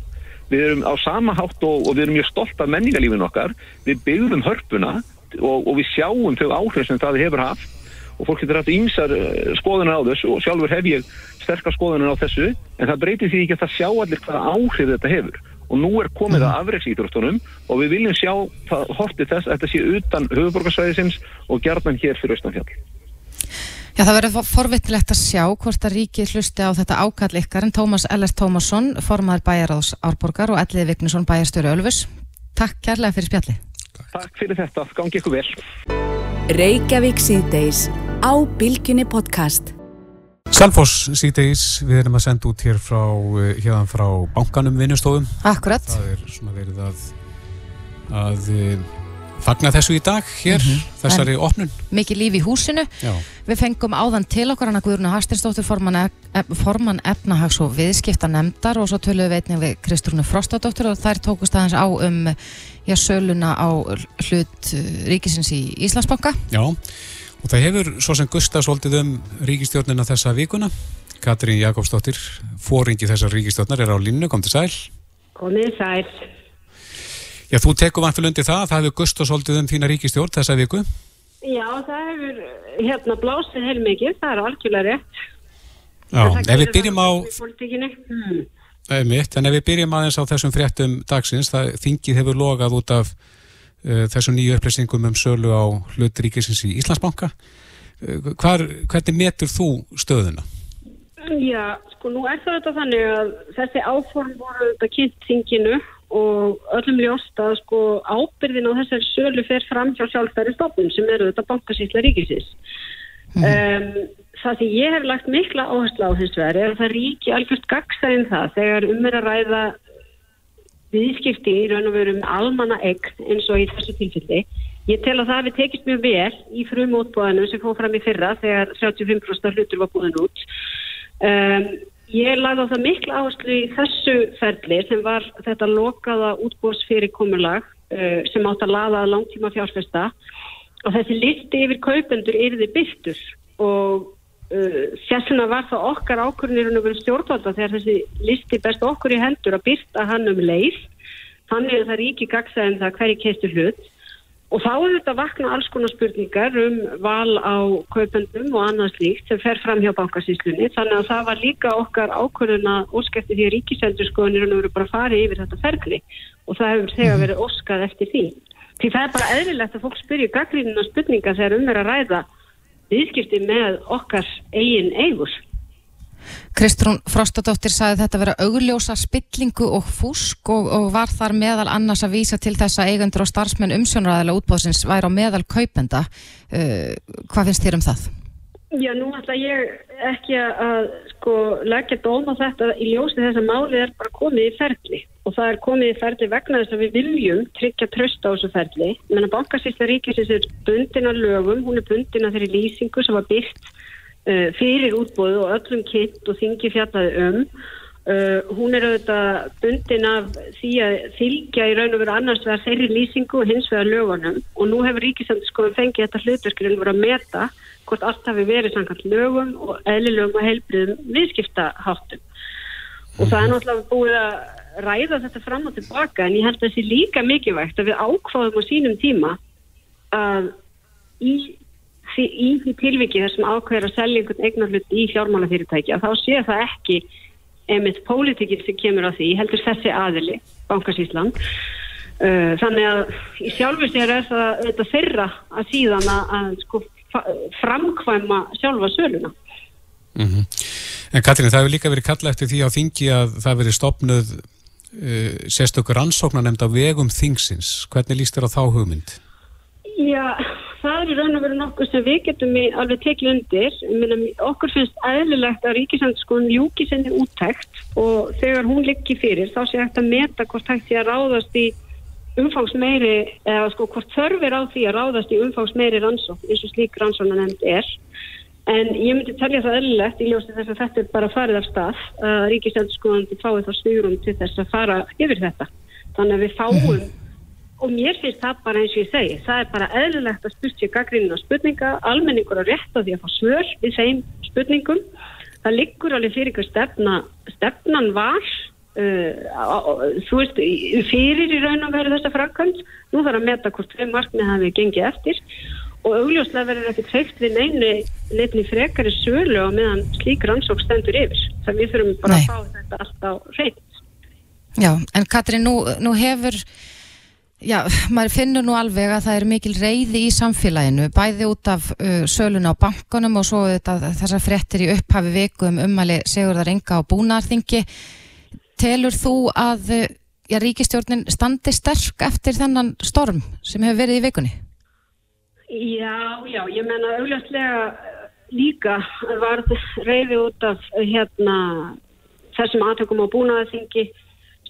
við erum á sama hátt og, og við erum mjög stolt af menningalífin okkar, við byggðum hörpuna og, og við sjáum þau áhrif sem það hefur haft og fólk getur haft ímsar eh, skoðunar á þessu og sjálfur hef ég sterkar skoðunar á þessu en það breytir því ekki að það sjá allir hvaða áhrif þetta hefur og nú er komið mm. að afreiksýtrústunum og við viljum sjá hortið þess að þetta sé utan höfuborgarsvæðisins og gerðan hér fyrir Östanfjall. Já, það verður forvittilegt að sjá hvort að ríki hlusti á þetta ákall ykkar en Tómas Ellert Tómasson, formadur bæjaráðs Árborgar og Elliði Vignesson bæjarstöru Ölfus. Takk kærlega fyrir spjalli. Takk fyrir þetta, gangi ykkur vel. Salfoss síðdeis, við erum að senda út hér frá, eh, hérna frá bankanum vinnustofum. Akkurat. Það er svona verið að, að eh, fagna þessu í dag hér, mm -hmm. þessari en opnun. Mikið líf í húsinu. Já. Við fengum áðan til okkar hana Guðruna Harstinsdóttir, forman, e forman efnahags og viðskipta nefndar og svo töluðum við einnig við Kristrúnu Frostadóttir og þær tókust aðeins á um já, söluna á hlut eh, ríkisins í Íslandsbanka. Já. Og það hefur svo sem Gustaf svolítið um ríkistjórnina þessa vikuna. Katrín Jakobsdóttir, fóringi þessar ríkistjórnar, er á línu, kom til sæl. Komið sæl. Já, þú tekur vantilega undir það, það hefur Gustaf svolítið um þína ríkistjórn þessa viku. Já, það hefur hérna blásið heil mikið, það er algjörlega rétt. Já, ef við byrjum á... Hmm. Mitt, en ef við byrjum aðeins á þessum fréttum dagsins, það þingið hefur logað út af þessum nýju upplýsingum um sölu á hlutríkisins í Íslandsbanka. Uh, hvar, hvernig metur þú stöðuna? Já, sko nú er það þetta þannig að þessi áform voru þetta kynnt þinginu og öllum ljóst að sko ábyrðin á þessari sölu fer fram hjá sjálfstæri stofnum sem eru þetta bankasýtla ríkisins. Mm. Um, það sem ég hef lagt mikla áherslu á hins vegar er að það ríki algjörst gagsarinn það þegar um er að ræða viðskipti í raun og veru með almanna egg eins og í þessu tilfelli. Ég tel að það við tekist mjög vel í frum útbúðanum sem fóð fram í fyrra þegar 75% hlutur var búin út. Um, ég lagði á það mikla áherslu í þessu ferli sem var þetta lokaða útbúðsfyrirkomulag uh, sem átt að laða langtíma fjárfesta og þessi listi yfir kaupendur yfir því byrtur og Sessuna uh, var það okkar ákvörnir um stjórnvalda þegar þessi listi best okkur í hendur að byrta hann um leið. Þannig að það er ekki gagsæðin það hverju keistu hlut. Og þá er þetta vakna alls konar spurningar um val á kaupendum og annað slíkt sem fer fram hjá bankasíslunni þannig að það var líka okkar ákvörðun að óskæfti því að ríkisendurskoðunir eru bara farið yfir þetta ferli. Og það hefur þegar verið óskað eftir því. Því það er bara eðlilegt að fólk spyrja gaggrínuna spurninga þegar um er að ræða viðskipti með okkar eigin eigur. Kristrún Frostadóttir sagði þetta vera augljósa spillingu og fúsk og, og var þar meðal annars að vísa til þess að eigendur og starfsmenn umsjónræðilega útbóðsins væri á meðal kaupenda. Uh, hvað finnst þér um það? Já, nú ætla ég ekki að sko leggja dóma þetta í ljósi þess að málið er bara komið í ferli og það er komið í ferli vegna þess að við viljum tryggja tröst á þessu ferli. Menna bankasýsta ríkisins er bundina lögum, hún er bundina þeirri lýsingu sem var byggt uh, fyrir útbóðu og öllum kitt og þingi fjallaði um. Uh, hún er auðvitað bundin af því að fylgja í raun og veru annars vegar þeirri lýsingu og hins vegar lögunum og nú hefur ríkisandi sko fengið þetta að vera að meta hvort allt hafi verið samkvæmt lögum og eðlilegum og heilbriðum viðskiptaháttum. Og það er náttúrulega búið að ræða þetta fram og tilbaka en ég held að það sé líka mikilvægt að við ákváðum á sínum tíma að í í því tilviki þessum ákveður að selja einhvern eignarlut í fjármálafyrirtæki að þá sé það ekki emitt pólitikir sem kemur á því, heldur þessi aðili, Bankasísland. Uh, þannig að í sjálfu sér er það þetta þeirra að síðan að, að sko framkvæma sjálfa söluna. Mm -hmm. En Katrín, það hefur líka verið kalla eftir því á þingi að það verið stopnuð uh, sérstökur ansóknar nefnd á vegum þingsins. Hvernig líst þér á þá hugmynd? Já, það er í raun og veru nokkuð sem við getum alveg tekið undir. Minna, okkur finnst aðlilegt að Ríkisandskon ljúki senni úttækt og þegar hún liggi fyrir þá sé hægt að meta hvort hægt því að ráðast í umfangsmeiri, eða sko hvort þörfir á því að ráðast í umfangsmeiri rannsókn eins og slík rannsóknar nefnd er. En ég myndi telja það eðlilegt í ljósti þess að þetta er bara farið af stað að ríkisendurskóðandi fáið þá snugurum til þess að fara yfir þetta. Þannig að við fáum, og mér finnst það bara eins og ég segi, það er bara eðlilegt að spurt sér gaggrínuna spurninga, almenningur að rétta því að fá svör við þeim spurningum. Það liggur alveg fyrir ykkur stefna, stefnan var, uh, þú veist, fyrir í raun og veru þessa frakkvæmt, nú þarf að meta hvort þau markmið hafi gengið eftir og augljóslega verður ekki treyft við neini leitni frekari sölu á meðan slík rannsók stendur yfir. Það við þurfum bara Nei. að fá þetta alltaf hreint. Já, en Katri, nú, nú hefur, já, maður finnur nú alveg að það er mikil reyði í samfélaginu, bæði út af uh, sölun á bankunum og svo þessar frettir í upphafi viku um umæli Sigurðar Inga á búnarþingi. Telur þú að já, ríkistjórnin standi sterk eftir þennan storm sem hefur verið í vikunni? Já, já, ég menna augljóslega eh, líka var reyði út af hérna þessum aðtökum á búnaðarþingi.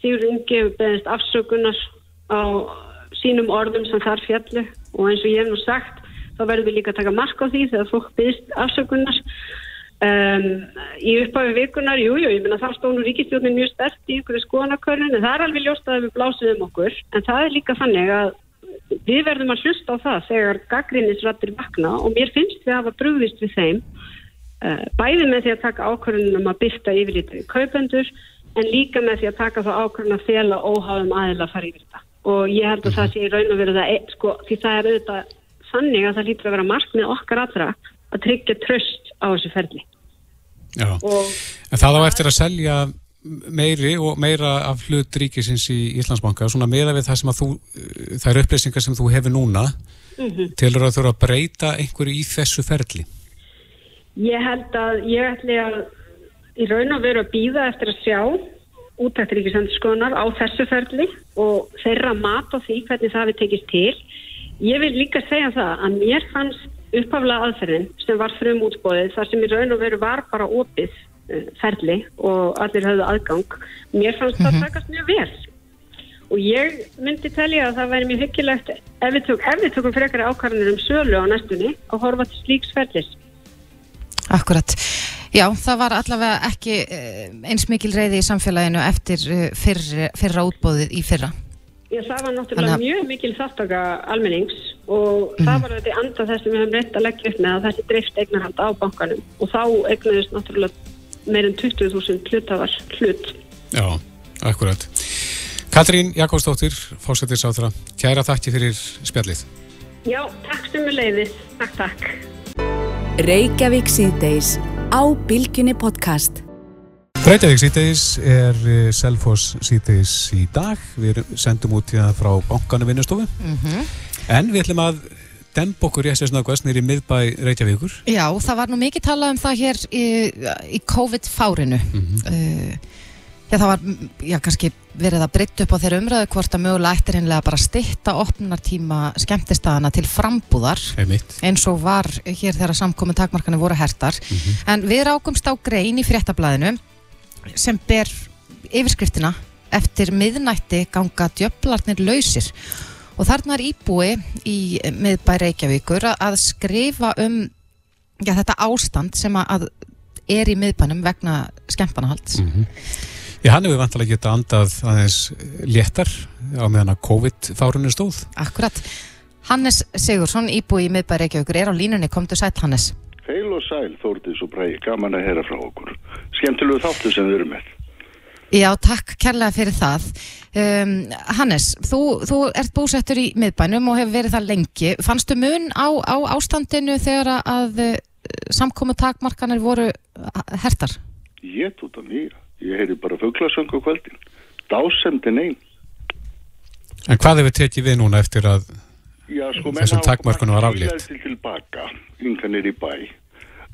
Sigur Ingi beðist afsökunar á sínum orðum sem þar fjallu og eins og ég hef nú sagt þá verðum við líka að taka mark á því þegar fólk beðist afsökunar. Um, í upphafi vikunar jújú, jú, ég menna þar stónu ríkistjónin mjög stert í ykkur skoðanakörnun en það er alveg ljóst að við blásum um okkur. En það er líka þannig að við verðum að hlusta á það þegar gaggrinnisrættir vakna og mér finnst við að hafa brúðist við þeim uh, bæði með því að taka ákvörðunum að byrta yfirlítið kaupendur en líka með því að taka það ákvörðun að fjela óháðum aðila að fara yfir þetta. Og ég held að það sé í raun og veru það sko, því það er auðvitað sannig að það lítur að vera markmið okkar allra að tryggja tröst á þessu ferli. Já, og, en það á eftir að selja meiri og meira af hlut ríkisins í Íslandsbanka, svona meða við það sem að þú, eh, það eru upplýsingar sem þú hefur núna, mm -hmm. tilur að þú eru að breyta einhverju í þessu ferli? Ég held að ég ætli að í raun og veru að býða eftir að sjá útækt ríkisendurskoðunar á þessu ferli og þeirra mat á því hvernig það við tekist til. Ég vil líka segja það að mér fannst uppaflega aðferðin sem var frum útbóðið þar sem í raun og veru var bara opið ferli og allir höfðu aðgang. Mér fannst mm -hmm. það mhm. takast mjög vel. Og ég myndi telja að það væri mjög hyggilegt ef við, tök, ef við tökum frekari ákvarðanir um sölu á næstunni og horfa til slíks ferlis. Akkurat. Já, það var allavega ekki eh, eins mikil reyði í samfélaginu eftir eh, fyrra, fyrra útbóðið í fyrra. Já, það var náttúrulega Anna... mjög mikil þáttaka almennings og það var þetta anda þess að við höfum reynt að leggja upp með að þessi drift eignarhald á bankanum. Og þá eignuðist náttúrulega meirinn 20.000 hlutafar hlut. Já, akkurat. Katrín Jakobsdóttir, fórsættir sáþra, kæra þakki fyrir spjallið. Já, takk sem við leiðis. Takk, takk. Reykjavík síðdeis á Bilginni podcast. Reykjavík síðdeis er eh, Selfos síðdeis í dag. Við sendum út í það frá bankanu vinnustofu. Mm -hmm. En við ætlum að demb okkur í SS-nöggvast nýri miðbæ Reykjavíkur. Já, það var nú mikið talað um það hér í, í COVID-fárinu. Mm -hmm. uh, já, það var, já, kannski verið að breytta upp á þeirra umræðu hvort að mögulega eftir hinnlega bara stitta opnartíma skemmtistæðana til frambúðar Einmitt. eins og var hér þegar samkominn takmarkanir voru hertar. Mm -hmm. En við rákumst á grein í fréttablaðinu sem ber yfirskriftina eftir miðnætti ganga djöflarnir lausir og þarna er íbúi í miðbæ Reykjavíkur að skrifa um já, þetta ástand sem að er í miðbænum vegna skemmanahalds mm -hmm. Já, hann hefur vantilega getað andað aðeins léttar á meðan að COVID-fárunni stóð. Akkurat. Hannes Sigursson íbúi í miðbæ Reykjavíkur er á línunni, komdu sæl Hannes. Heil og sæl Þórtís og Bræði, gaman að heyra frá okkur. Skemmtilegu þáttu sem við erum með Já, takk kærlega fyrir það. Um, Hannes, þú, þú ert búsettur í miðbænum og hefur verið það lengi. Fannstu mun á, á ástandinu þegar að uh, samkomi takmarkanir voru hertar? Ég tóta mjög. Ég heyri bara fugglasöngu kvöldin. Dásemdin einn. En hvað hefur tekið við núna eftir að Já, sko, þessum takmarkunum var aflétt? Já, sko, menn hafa tilbaka, ynganir í bæ uh,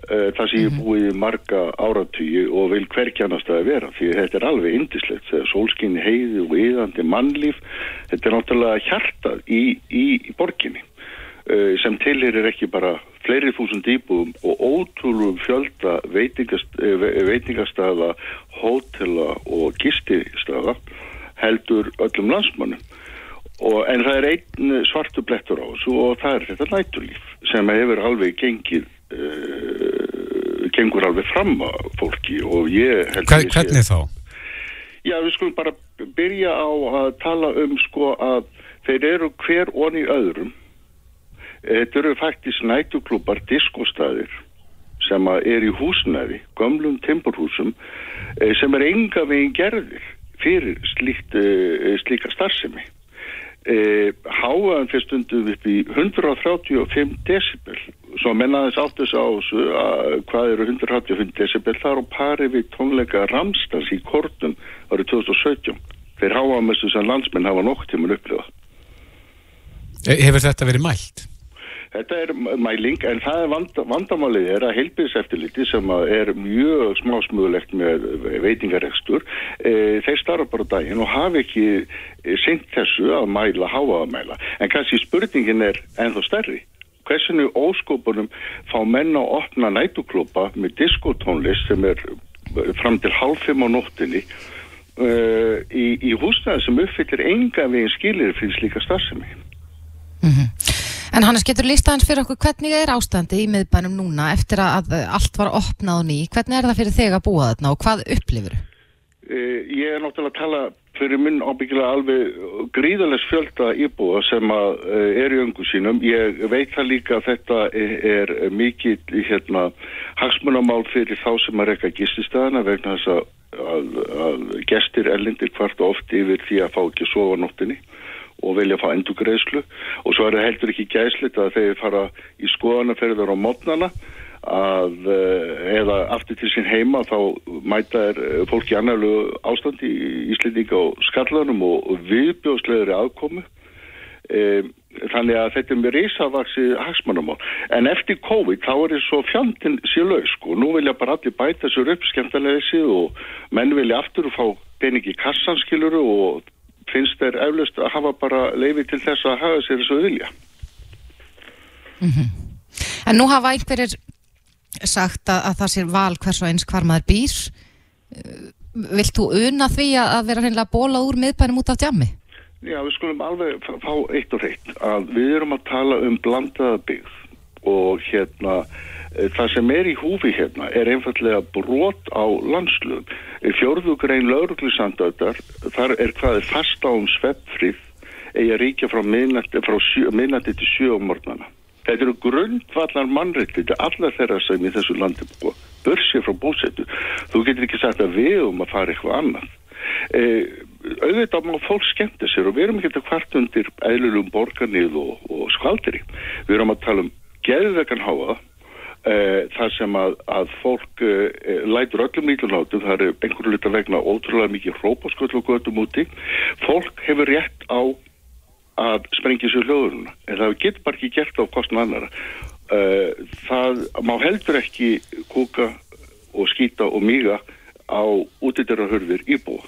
það sem ég er búið marga áratugju og vil hverkjanast að vera því þetta er alveg indislegt þegar sólskinni heiði og yðandi mannlíf þetta er náttúrulega hjartað í, í, í borginni. Uh, sem tilherir ekki bara fleiri þúsund íbúðum og ótrúlum fjölda veitingast, veitingastafa, hótela og gististafa heldur öllum landsmannum Og, en það er einn svartu blettur á þessu og það er þetta nætulíf sem hefur alveg gengið uh, gengur alveg fram að fólki og ég held Hver, Hvernig þá? Já, við skulum bara byrja á að tala um sko að þeir eru hver onni öðrum þetta eru faktisk nætuklúpar diskostæðir sem er í húsnæði gömlum timburhúsum eh, sem er enga veginn gerðir fyrir slíkt, eh, slíka starfsemi e, háaðan fyrir stundum upp í 135 decibel svo mennaðis áttus á þessu að hvað eru 135 decibel þar á pari við tónleika Ramstans í Kortum árið 2017 þeir háaðamestu sem landsmenn hafa nokk tímun upplifa Hefur þetta verið mælt? Þetta er mæling en það er vand, vandamálið er að heilbíðseftiliti sem er mjög smásmögulegt með veitingarekstur e, þeir starfa bara daginn og hafi ekki sint þessu að mæla, háa að mæla. En kannski spurningin er ennþá stærri. Hversinu óskopunum fá menn að opna nætuklópa með diskotónlist sem er fram til halv fimm á nóttinni uh, í, í húsnaði sem uppfyllir enga veginn skilir fyrir slíka starfsemi? Mm -hmm. En Hannes, getur lísta hans fyrir okkur hvernig er ástandi í miðbænum núna eftir að allt var opnað og ný? Hvernig er það fyrir þig að búa þarna og hvað upplifur? Uh, ég er náttúrulega að tala fyrir minn ábyggilega alveg gríðales fjölda íbúa sem að uh, er í öngu sínum. Ég veit það líka að þetta er, er mikið hérna, hagsmunamál fyrir þá sem að rekka gististæðana vegna þess að, að, að gestir erlindir hvart oft yfir því að fá ekki sofa nóttinni og vilja fá endur greiðslu og svo er það heldur ekki gæslit að þeir fara í skoðanaferðar á mótnana að eða aftur til sín heima þá mæta er fólki annarlegu ástand í Íslendinga og skallanum og, viðbjóðslegri aðkomu. E, þannig að þetta er með risavaksi hagsmannamál en eftir COVID þá er þetta svo fjandin sér laus og nú vilja bara allir bæta sér upp skemmtilegið og menn vilja aftur fá peningi kassanskiluru og finnst þeir eflust að hafa bara leifi til þess að hafa sér þessu vilja. Mm -hmm. En nú hafa einhverjir sagt að, að það sé val hvers og eins hvar maður býr. Vilt þú una því að vera hreinlega bólað úr miðbænum út af djammi? Já, við skulum alveg fá eitt og reitt að við erum að tala um blandaða byggð og hérna það sem er í húfi hérna er einfallega brot á landslöfum. Fjörðugrein lauruglisandöðar, þar er hvaðið fast á um sveppfrið eigi að ríkja frá minnati til sjöumornana. Þetta eru grundvallar mannreitti til allar þeirra sem í þessu landi búa. Börsið frá búsettu. Þú getur ekki sagt að við um að fara eitthvað annað. E, auðvitað má fólk skemmta sér og við erum ekki hvart undir eðlulum borgarnið og, og skvaldiri. Við erum að tala um geðvegan háa Uh, það sem að, að fólk uh, lætur öllum nýtlunátum, það er einhverju lita vegna ótrúlega mikið hrópasköld og göttum úti. Fólk hefur rétt á að sprengja sér hljóðuruna, en það getur bara ekki gert á kostnum annara. Uh, það má heldur ekki kúka og skýta og míga á útidurarhörfir íbúa.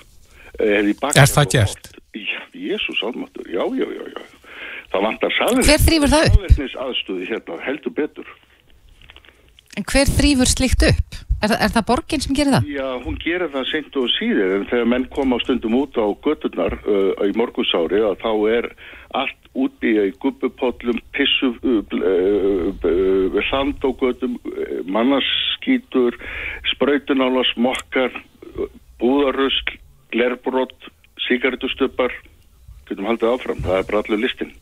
Er það gert? Já, Jésús almatur, já, já, já, já. Það vantar sáverðnis Hver þrýfur það upp? aðstöði hérna, heldur betur. En hver þrýfur slikt upp? Er, er það borginn sem gerir það? Já, hún gerir það seint og síður en þegar menn koma stundum út á götturnar uh, í morgusári að þá er allt úti í gubbupollum, pissu, uh, uh, sand á göttum, mannarskítur, spröytunála, smokkar, búðarusl, glerbrott, sigaretustöpar, getum haldið áfram, það er bara allir listin.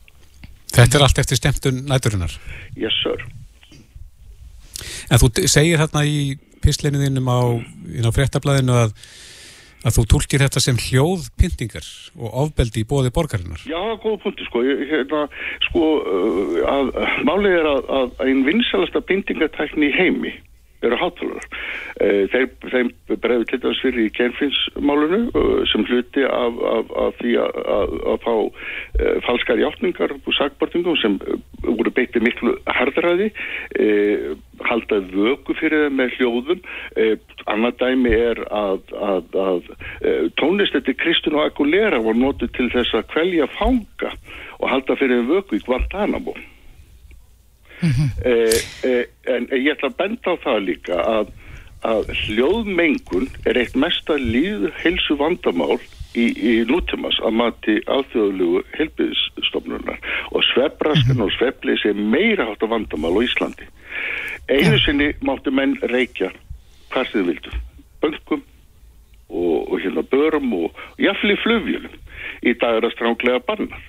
Þetta er allt eftir stemtun næturinnar? Yes, sir. En þú segir hérna í pisleininum á, á fréttablaðinu að, að þú tólkir þetta sem hljóðpyntingar og ofbeldi í bóði borgarinnar. Já, góða punkti, sko. Hérna, sko, að, málið er að, að einn vinsalasta pyntingatækni heimi eru hátalara. Eh, þeim bregður til dæmis fyrir í kernfinnsmálunu eh, sem hluti af, af, af því að, að, að fá uh, falskar hjáttningar og sagbortingum sem voru beitið miklu hardræði, uh, haldað vöku fyrir þeim með hljóðum. Annað dæmi er að, að tónlistetti Kristun og Aguilera var notið til þess að kvelja fanga og halda fyrir þeim vöku í Guantanamo. Mm -hmm. en ég ætla að benda á það líka að að hljóðmengun er eitt mesta líð helsu vandamál í, í nútímas að mati alþjóðlugu helbiðsstofnunar og svebraskan mm -hmm. og svepleysi er meira hátt af vandamál á Íslandi. Einu ja. sinni máttu menn reykja hvað þið vildu, böngum og, og hérna börum og jafnli flugvjölum í dag er það stránglega bannar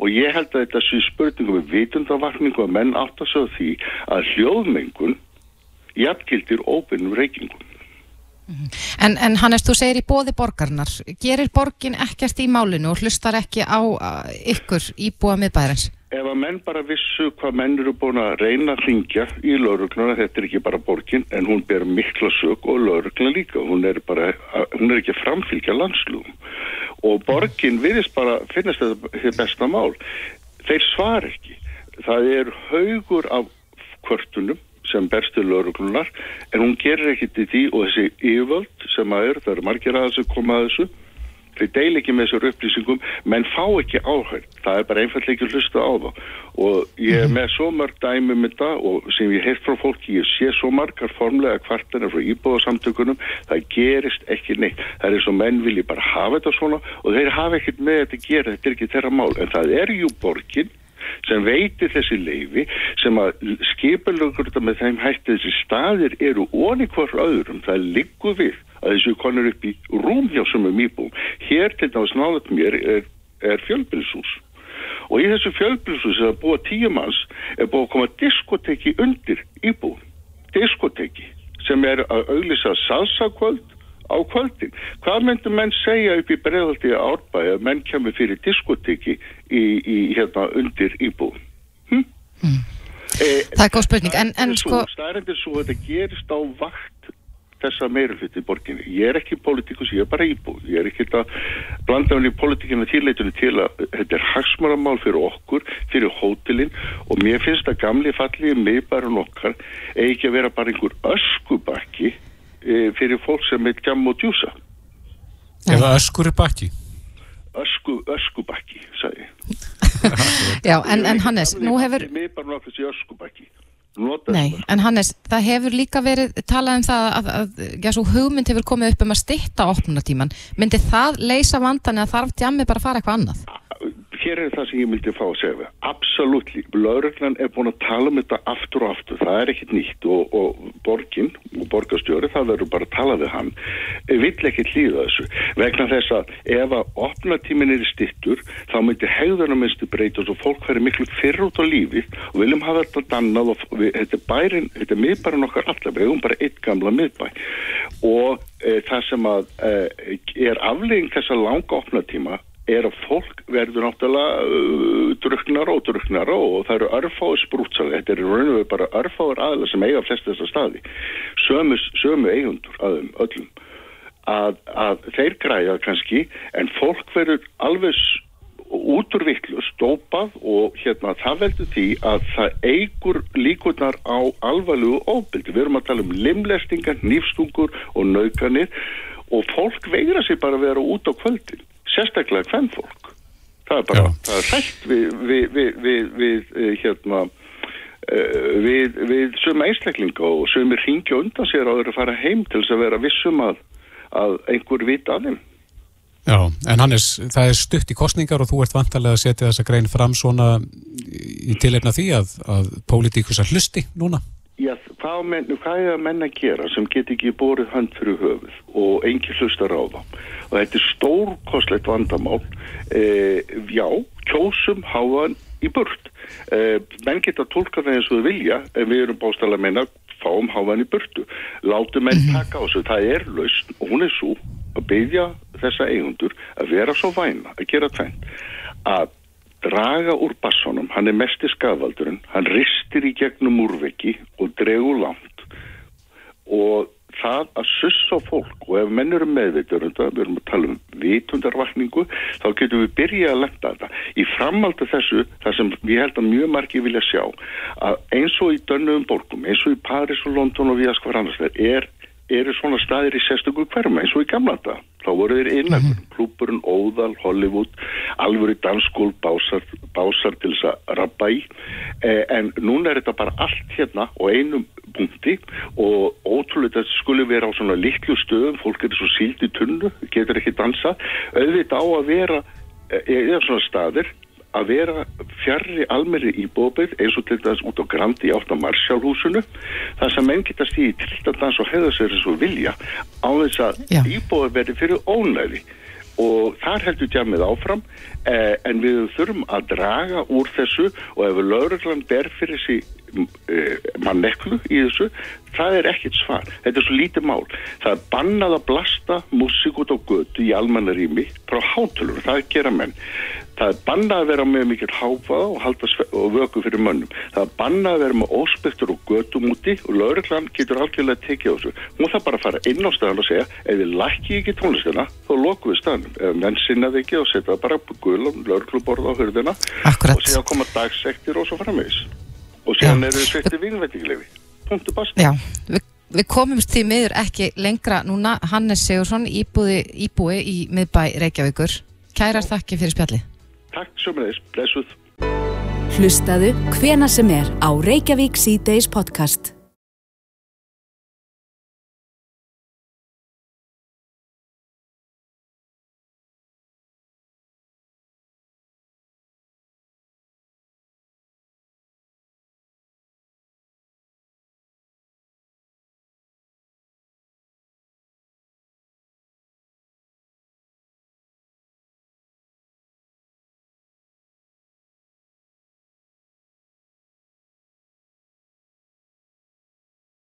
og ég held að þetta sé spurningum við vitundavakningu að menn átt að segja því að hljóðmengun jafnkildir óbyrnum reykingum. En, en Hannes, þú segir í bóði borgarnar, gerir borgin ekkert í málinu og hlustar ekki á ykkur íbúa miðbæðarins? Ef að menn bara vissu hvað menn eru búin að reyna að ringja í laurugluna, þetta er ekki bara borgin, en hún ber mikla sög og laurugluna líka, hún er, bara, hún er ekki framfylgja landslugum og borgin viðist bara finnast þetta besta mál. Þeir svar ekki. Það er haugur af kvörtunum sem berstu lauruglunar en hún gerir ekkit í því og þessi yföld sem að er, það eru margir aðeins að koma að þessu þeir deil ekki með þessar upplýsingum menn fá ekki áhörd, það er bara einfallega ekki hlusta á það og ég er mhm. með svo mörg dæmi með um það og sem ég heilt frá fólki, ég sé svo margar formlega kvartanir frá íbúðasamtökunum það gerist ekki neitt. Það er og menn vilji bara hafa þetta svona og þeir hafa ekkit með þetta að gera, þetta er ekki þeirra mál. En það er jú borgin sem veitir þessi leifi sem að skipalögur með þeim hætti þessi staðir eru onni hvar öðrum, það liggur við að þessu konur upp í rúm hjá sumum íbúum. Hér til dæmis náðat mér er, er fjölbilsús og í þessu fjölbilsús sem er búið tíum manns er búið að koma diskoteki undir íbúum, diskoteki sem er að auðvisa salsakvöld á kvöldin. Hvað myndur menn segja upp í bregðaldi árbæði að menn kemur fyrir diskoteki í, í hérna undir íbúin? Hm? Mm. E, það er góð spurning, en, en sko... Það er svo að þetta gerist á vakt þessa meirulhutti í borginni. Ég er ekki politikus, ég er bara íbúð. Ég er ekki að blanda henni í politikina tilleitunni til að þetta er hagsmaramál fyrir okkur, fyrir hótelin og mér finnst að gamli fallið meðbærum okkar eigi ekki að vera bara einhver öskubakki fyrir fólk sem er gjamm og djúsa. Eða öskur bakki? Ösku, ösku bakki, sagði Já, en, en Hannes, nú hefur Mér bara náttúrulega þessi ösku bakki Nei, en Hannes, það hefur líka verið talað um það að, að já, svo hugmynd hefur komið upp um að stitta opnunatíman myndi það leysa vandan eða þarf djammi bara að fara eitthvað annað? Hér er það sem ég vildi fá að segja absolutt, lauruglan er búin að tala um þetta aftur og aftur, það er ekkit nýtt og, og borgin og borgastjóri það verður bara að tala við hann. Vill ekki hlýða þessu. Vegna þess að ef að opnatímin er stittur þá myndir hegðunarminnstu breytast og fólk verður miklu fyrr út á lífi og viljum hafa þetta dannað og við, þetta er bærin, þetta er miðbærin okkar allar við hefum bara eitt gamla miðbæ og e, það sem að e, er aflegging þessa langa opnatíma er að fólk verður náttúrulega uh, druknar og druknar og það eru örfáður sprútsar, þetta eru raun og veru bara örfáður aðla sem eiga flest þessar staði. Sömu, sömu eigundur aðum öllum. Að, að þeir græða kannski en fólk verður alveg úturvittlu stópað og hérna það veldur því að það eigur líkurnar á alvarlegu óbyldi, við erum að tala um limlestingar, nýfstungur og naukanir og fólk veigra sér bara að vera út á kvöldin sérstaklega hvem fólk það er bara, Já. það er hrætt við, við, við, við eh, hérna uh, við, við suma einstaklinga og sumir ringja undan sér á þeirra að fara heim til þess að vera vissum að, að einhver vita að þeim. Já, en Hannes, það er stutt í kostningar og þú ert vantarlega að setja þessa grein fram svona í tilefna því að, að pólitíkus að hlusti núna Já, hvað, menn, hvað er að menna að gera sem get ekki bórið hönd fyrir höfuð og engi hlustar á það og þetta er stórkostlegt vandamál. E, já, kjósum háan í burt. E, menn geta tólka það eins og þau vilja en við erum bástæðilega að menna fáum háan í burtu. Látum menn mhm. taka á þessu, það er lausn og hún er svo að byggja þessa eigundur að vera svo væna að gera tvenn að draga úr bassonum, hann er mest í skafaldurinn, hann ristir í gegnum úrveki og dregur langt og það að sussa fólk og ef menn eru meðveitur um það, við erum að tala um vitundarvakningu, þá getum við byrjað að lenda þetta. Í framaldu þessu, það sem ég held að mjög margi vilja sjá, að eins og í dönnum borgum, eins og í Paris og London og viðast hver annars þeir, er eru svona staðir í sérstökur hverma eins og í gamla þetta. Þá voru þeir innan, mm -hmm. klúpurinn, Óðal, Hollywood, alvöru dansskól, básar, básar til þess að rappa í. Eh, en núna er þetta bara allt hérna og einum punkti og ótrúlega þetta skulle vera á svona litlu stöðum, fólk er svo síld í tunnu, getur ekki dansa. Auðvitað á að vera eða eh, svona staðir að vera fjarrri almeri íbóðbyggð eins og til dæs út á Grandi átt á Marsjálfhúsinu þar sem menn getast í trilltandans og hefða sér þessu vilja á þess að íbóði verði fyrir ónæði. Og þar heldur tjamið áfram eh, en við þurfum að draga úr þessu og ef lauruglan ber fyrir þessi eh, manneklu í þessu það er ekkit svar, þetta er svo lítið mál. Það er bannað að blasta músík út á götu í almannarími frá hátulur, það gera menn Það er bannað að vera með mikill háfað og, og vöku fyrir mönnum. Það er bannað að vera með óspektur og götum úti og lauruglan getur algjörlega tekið á þessu. Hún þarf bara að fara inn á staðan og segja ef við lækki ekki tónlistina þá lokum við staðanum. Ef menn sinnaði ekki og setja bara gulum laurugluborða á hörðina Akkurat. og síðan koma dagsektir og svo framvegis. Og síðan eru við sveitti vingvættinglefi. Punktu basta. Já, við Við komumst því miður ekki lengra núna. Hannes Sigursson, íbúi, íbúi í miðbæ Reykjavíkur. Kærar þakki fyrir spjalli. Takk þess, blessuð. Hlustaðu hvena sem er á Reykjavík C-Days podcast.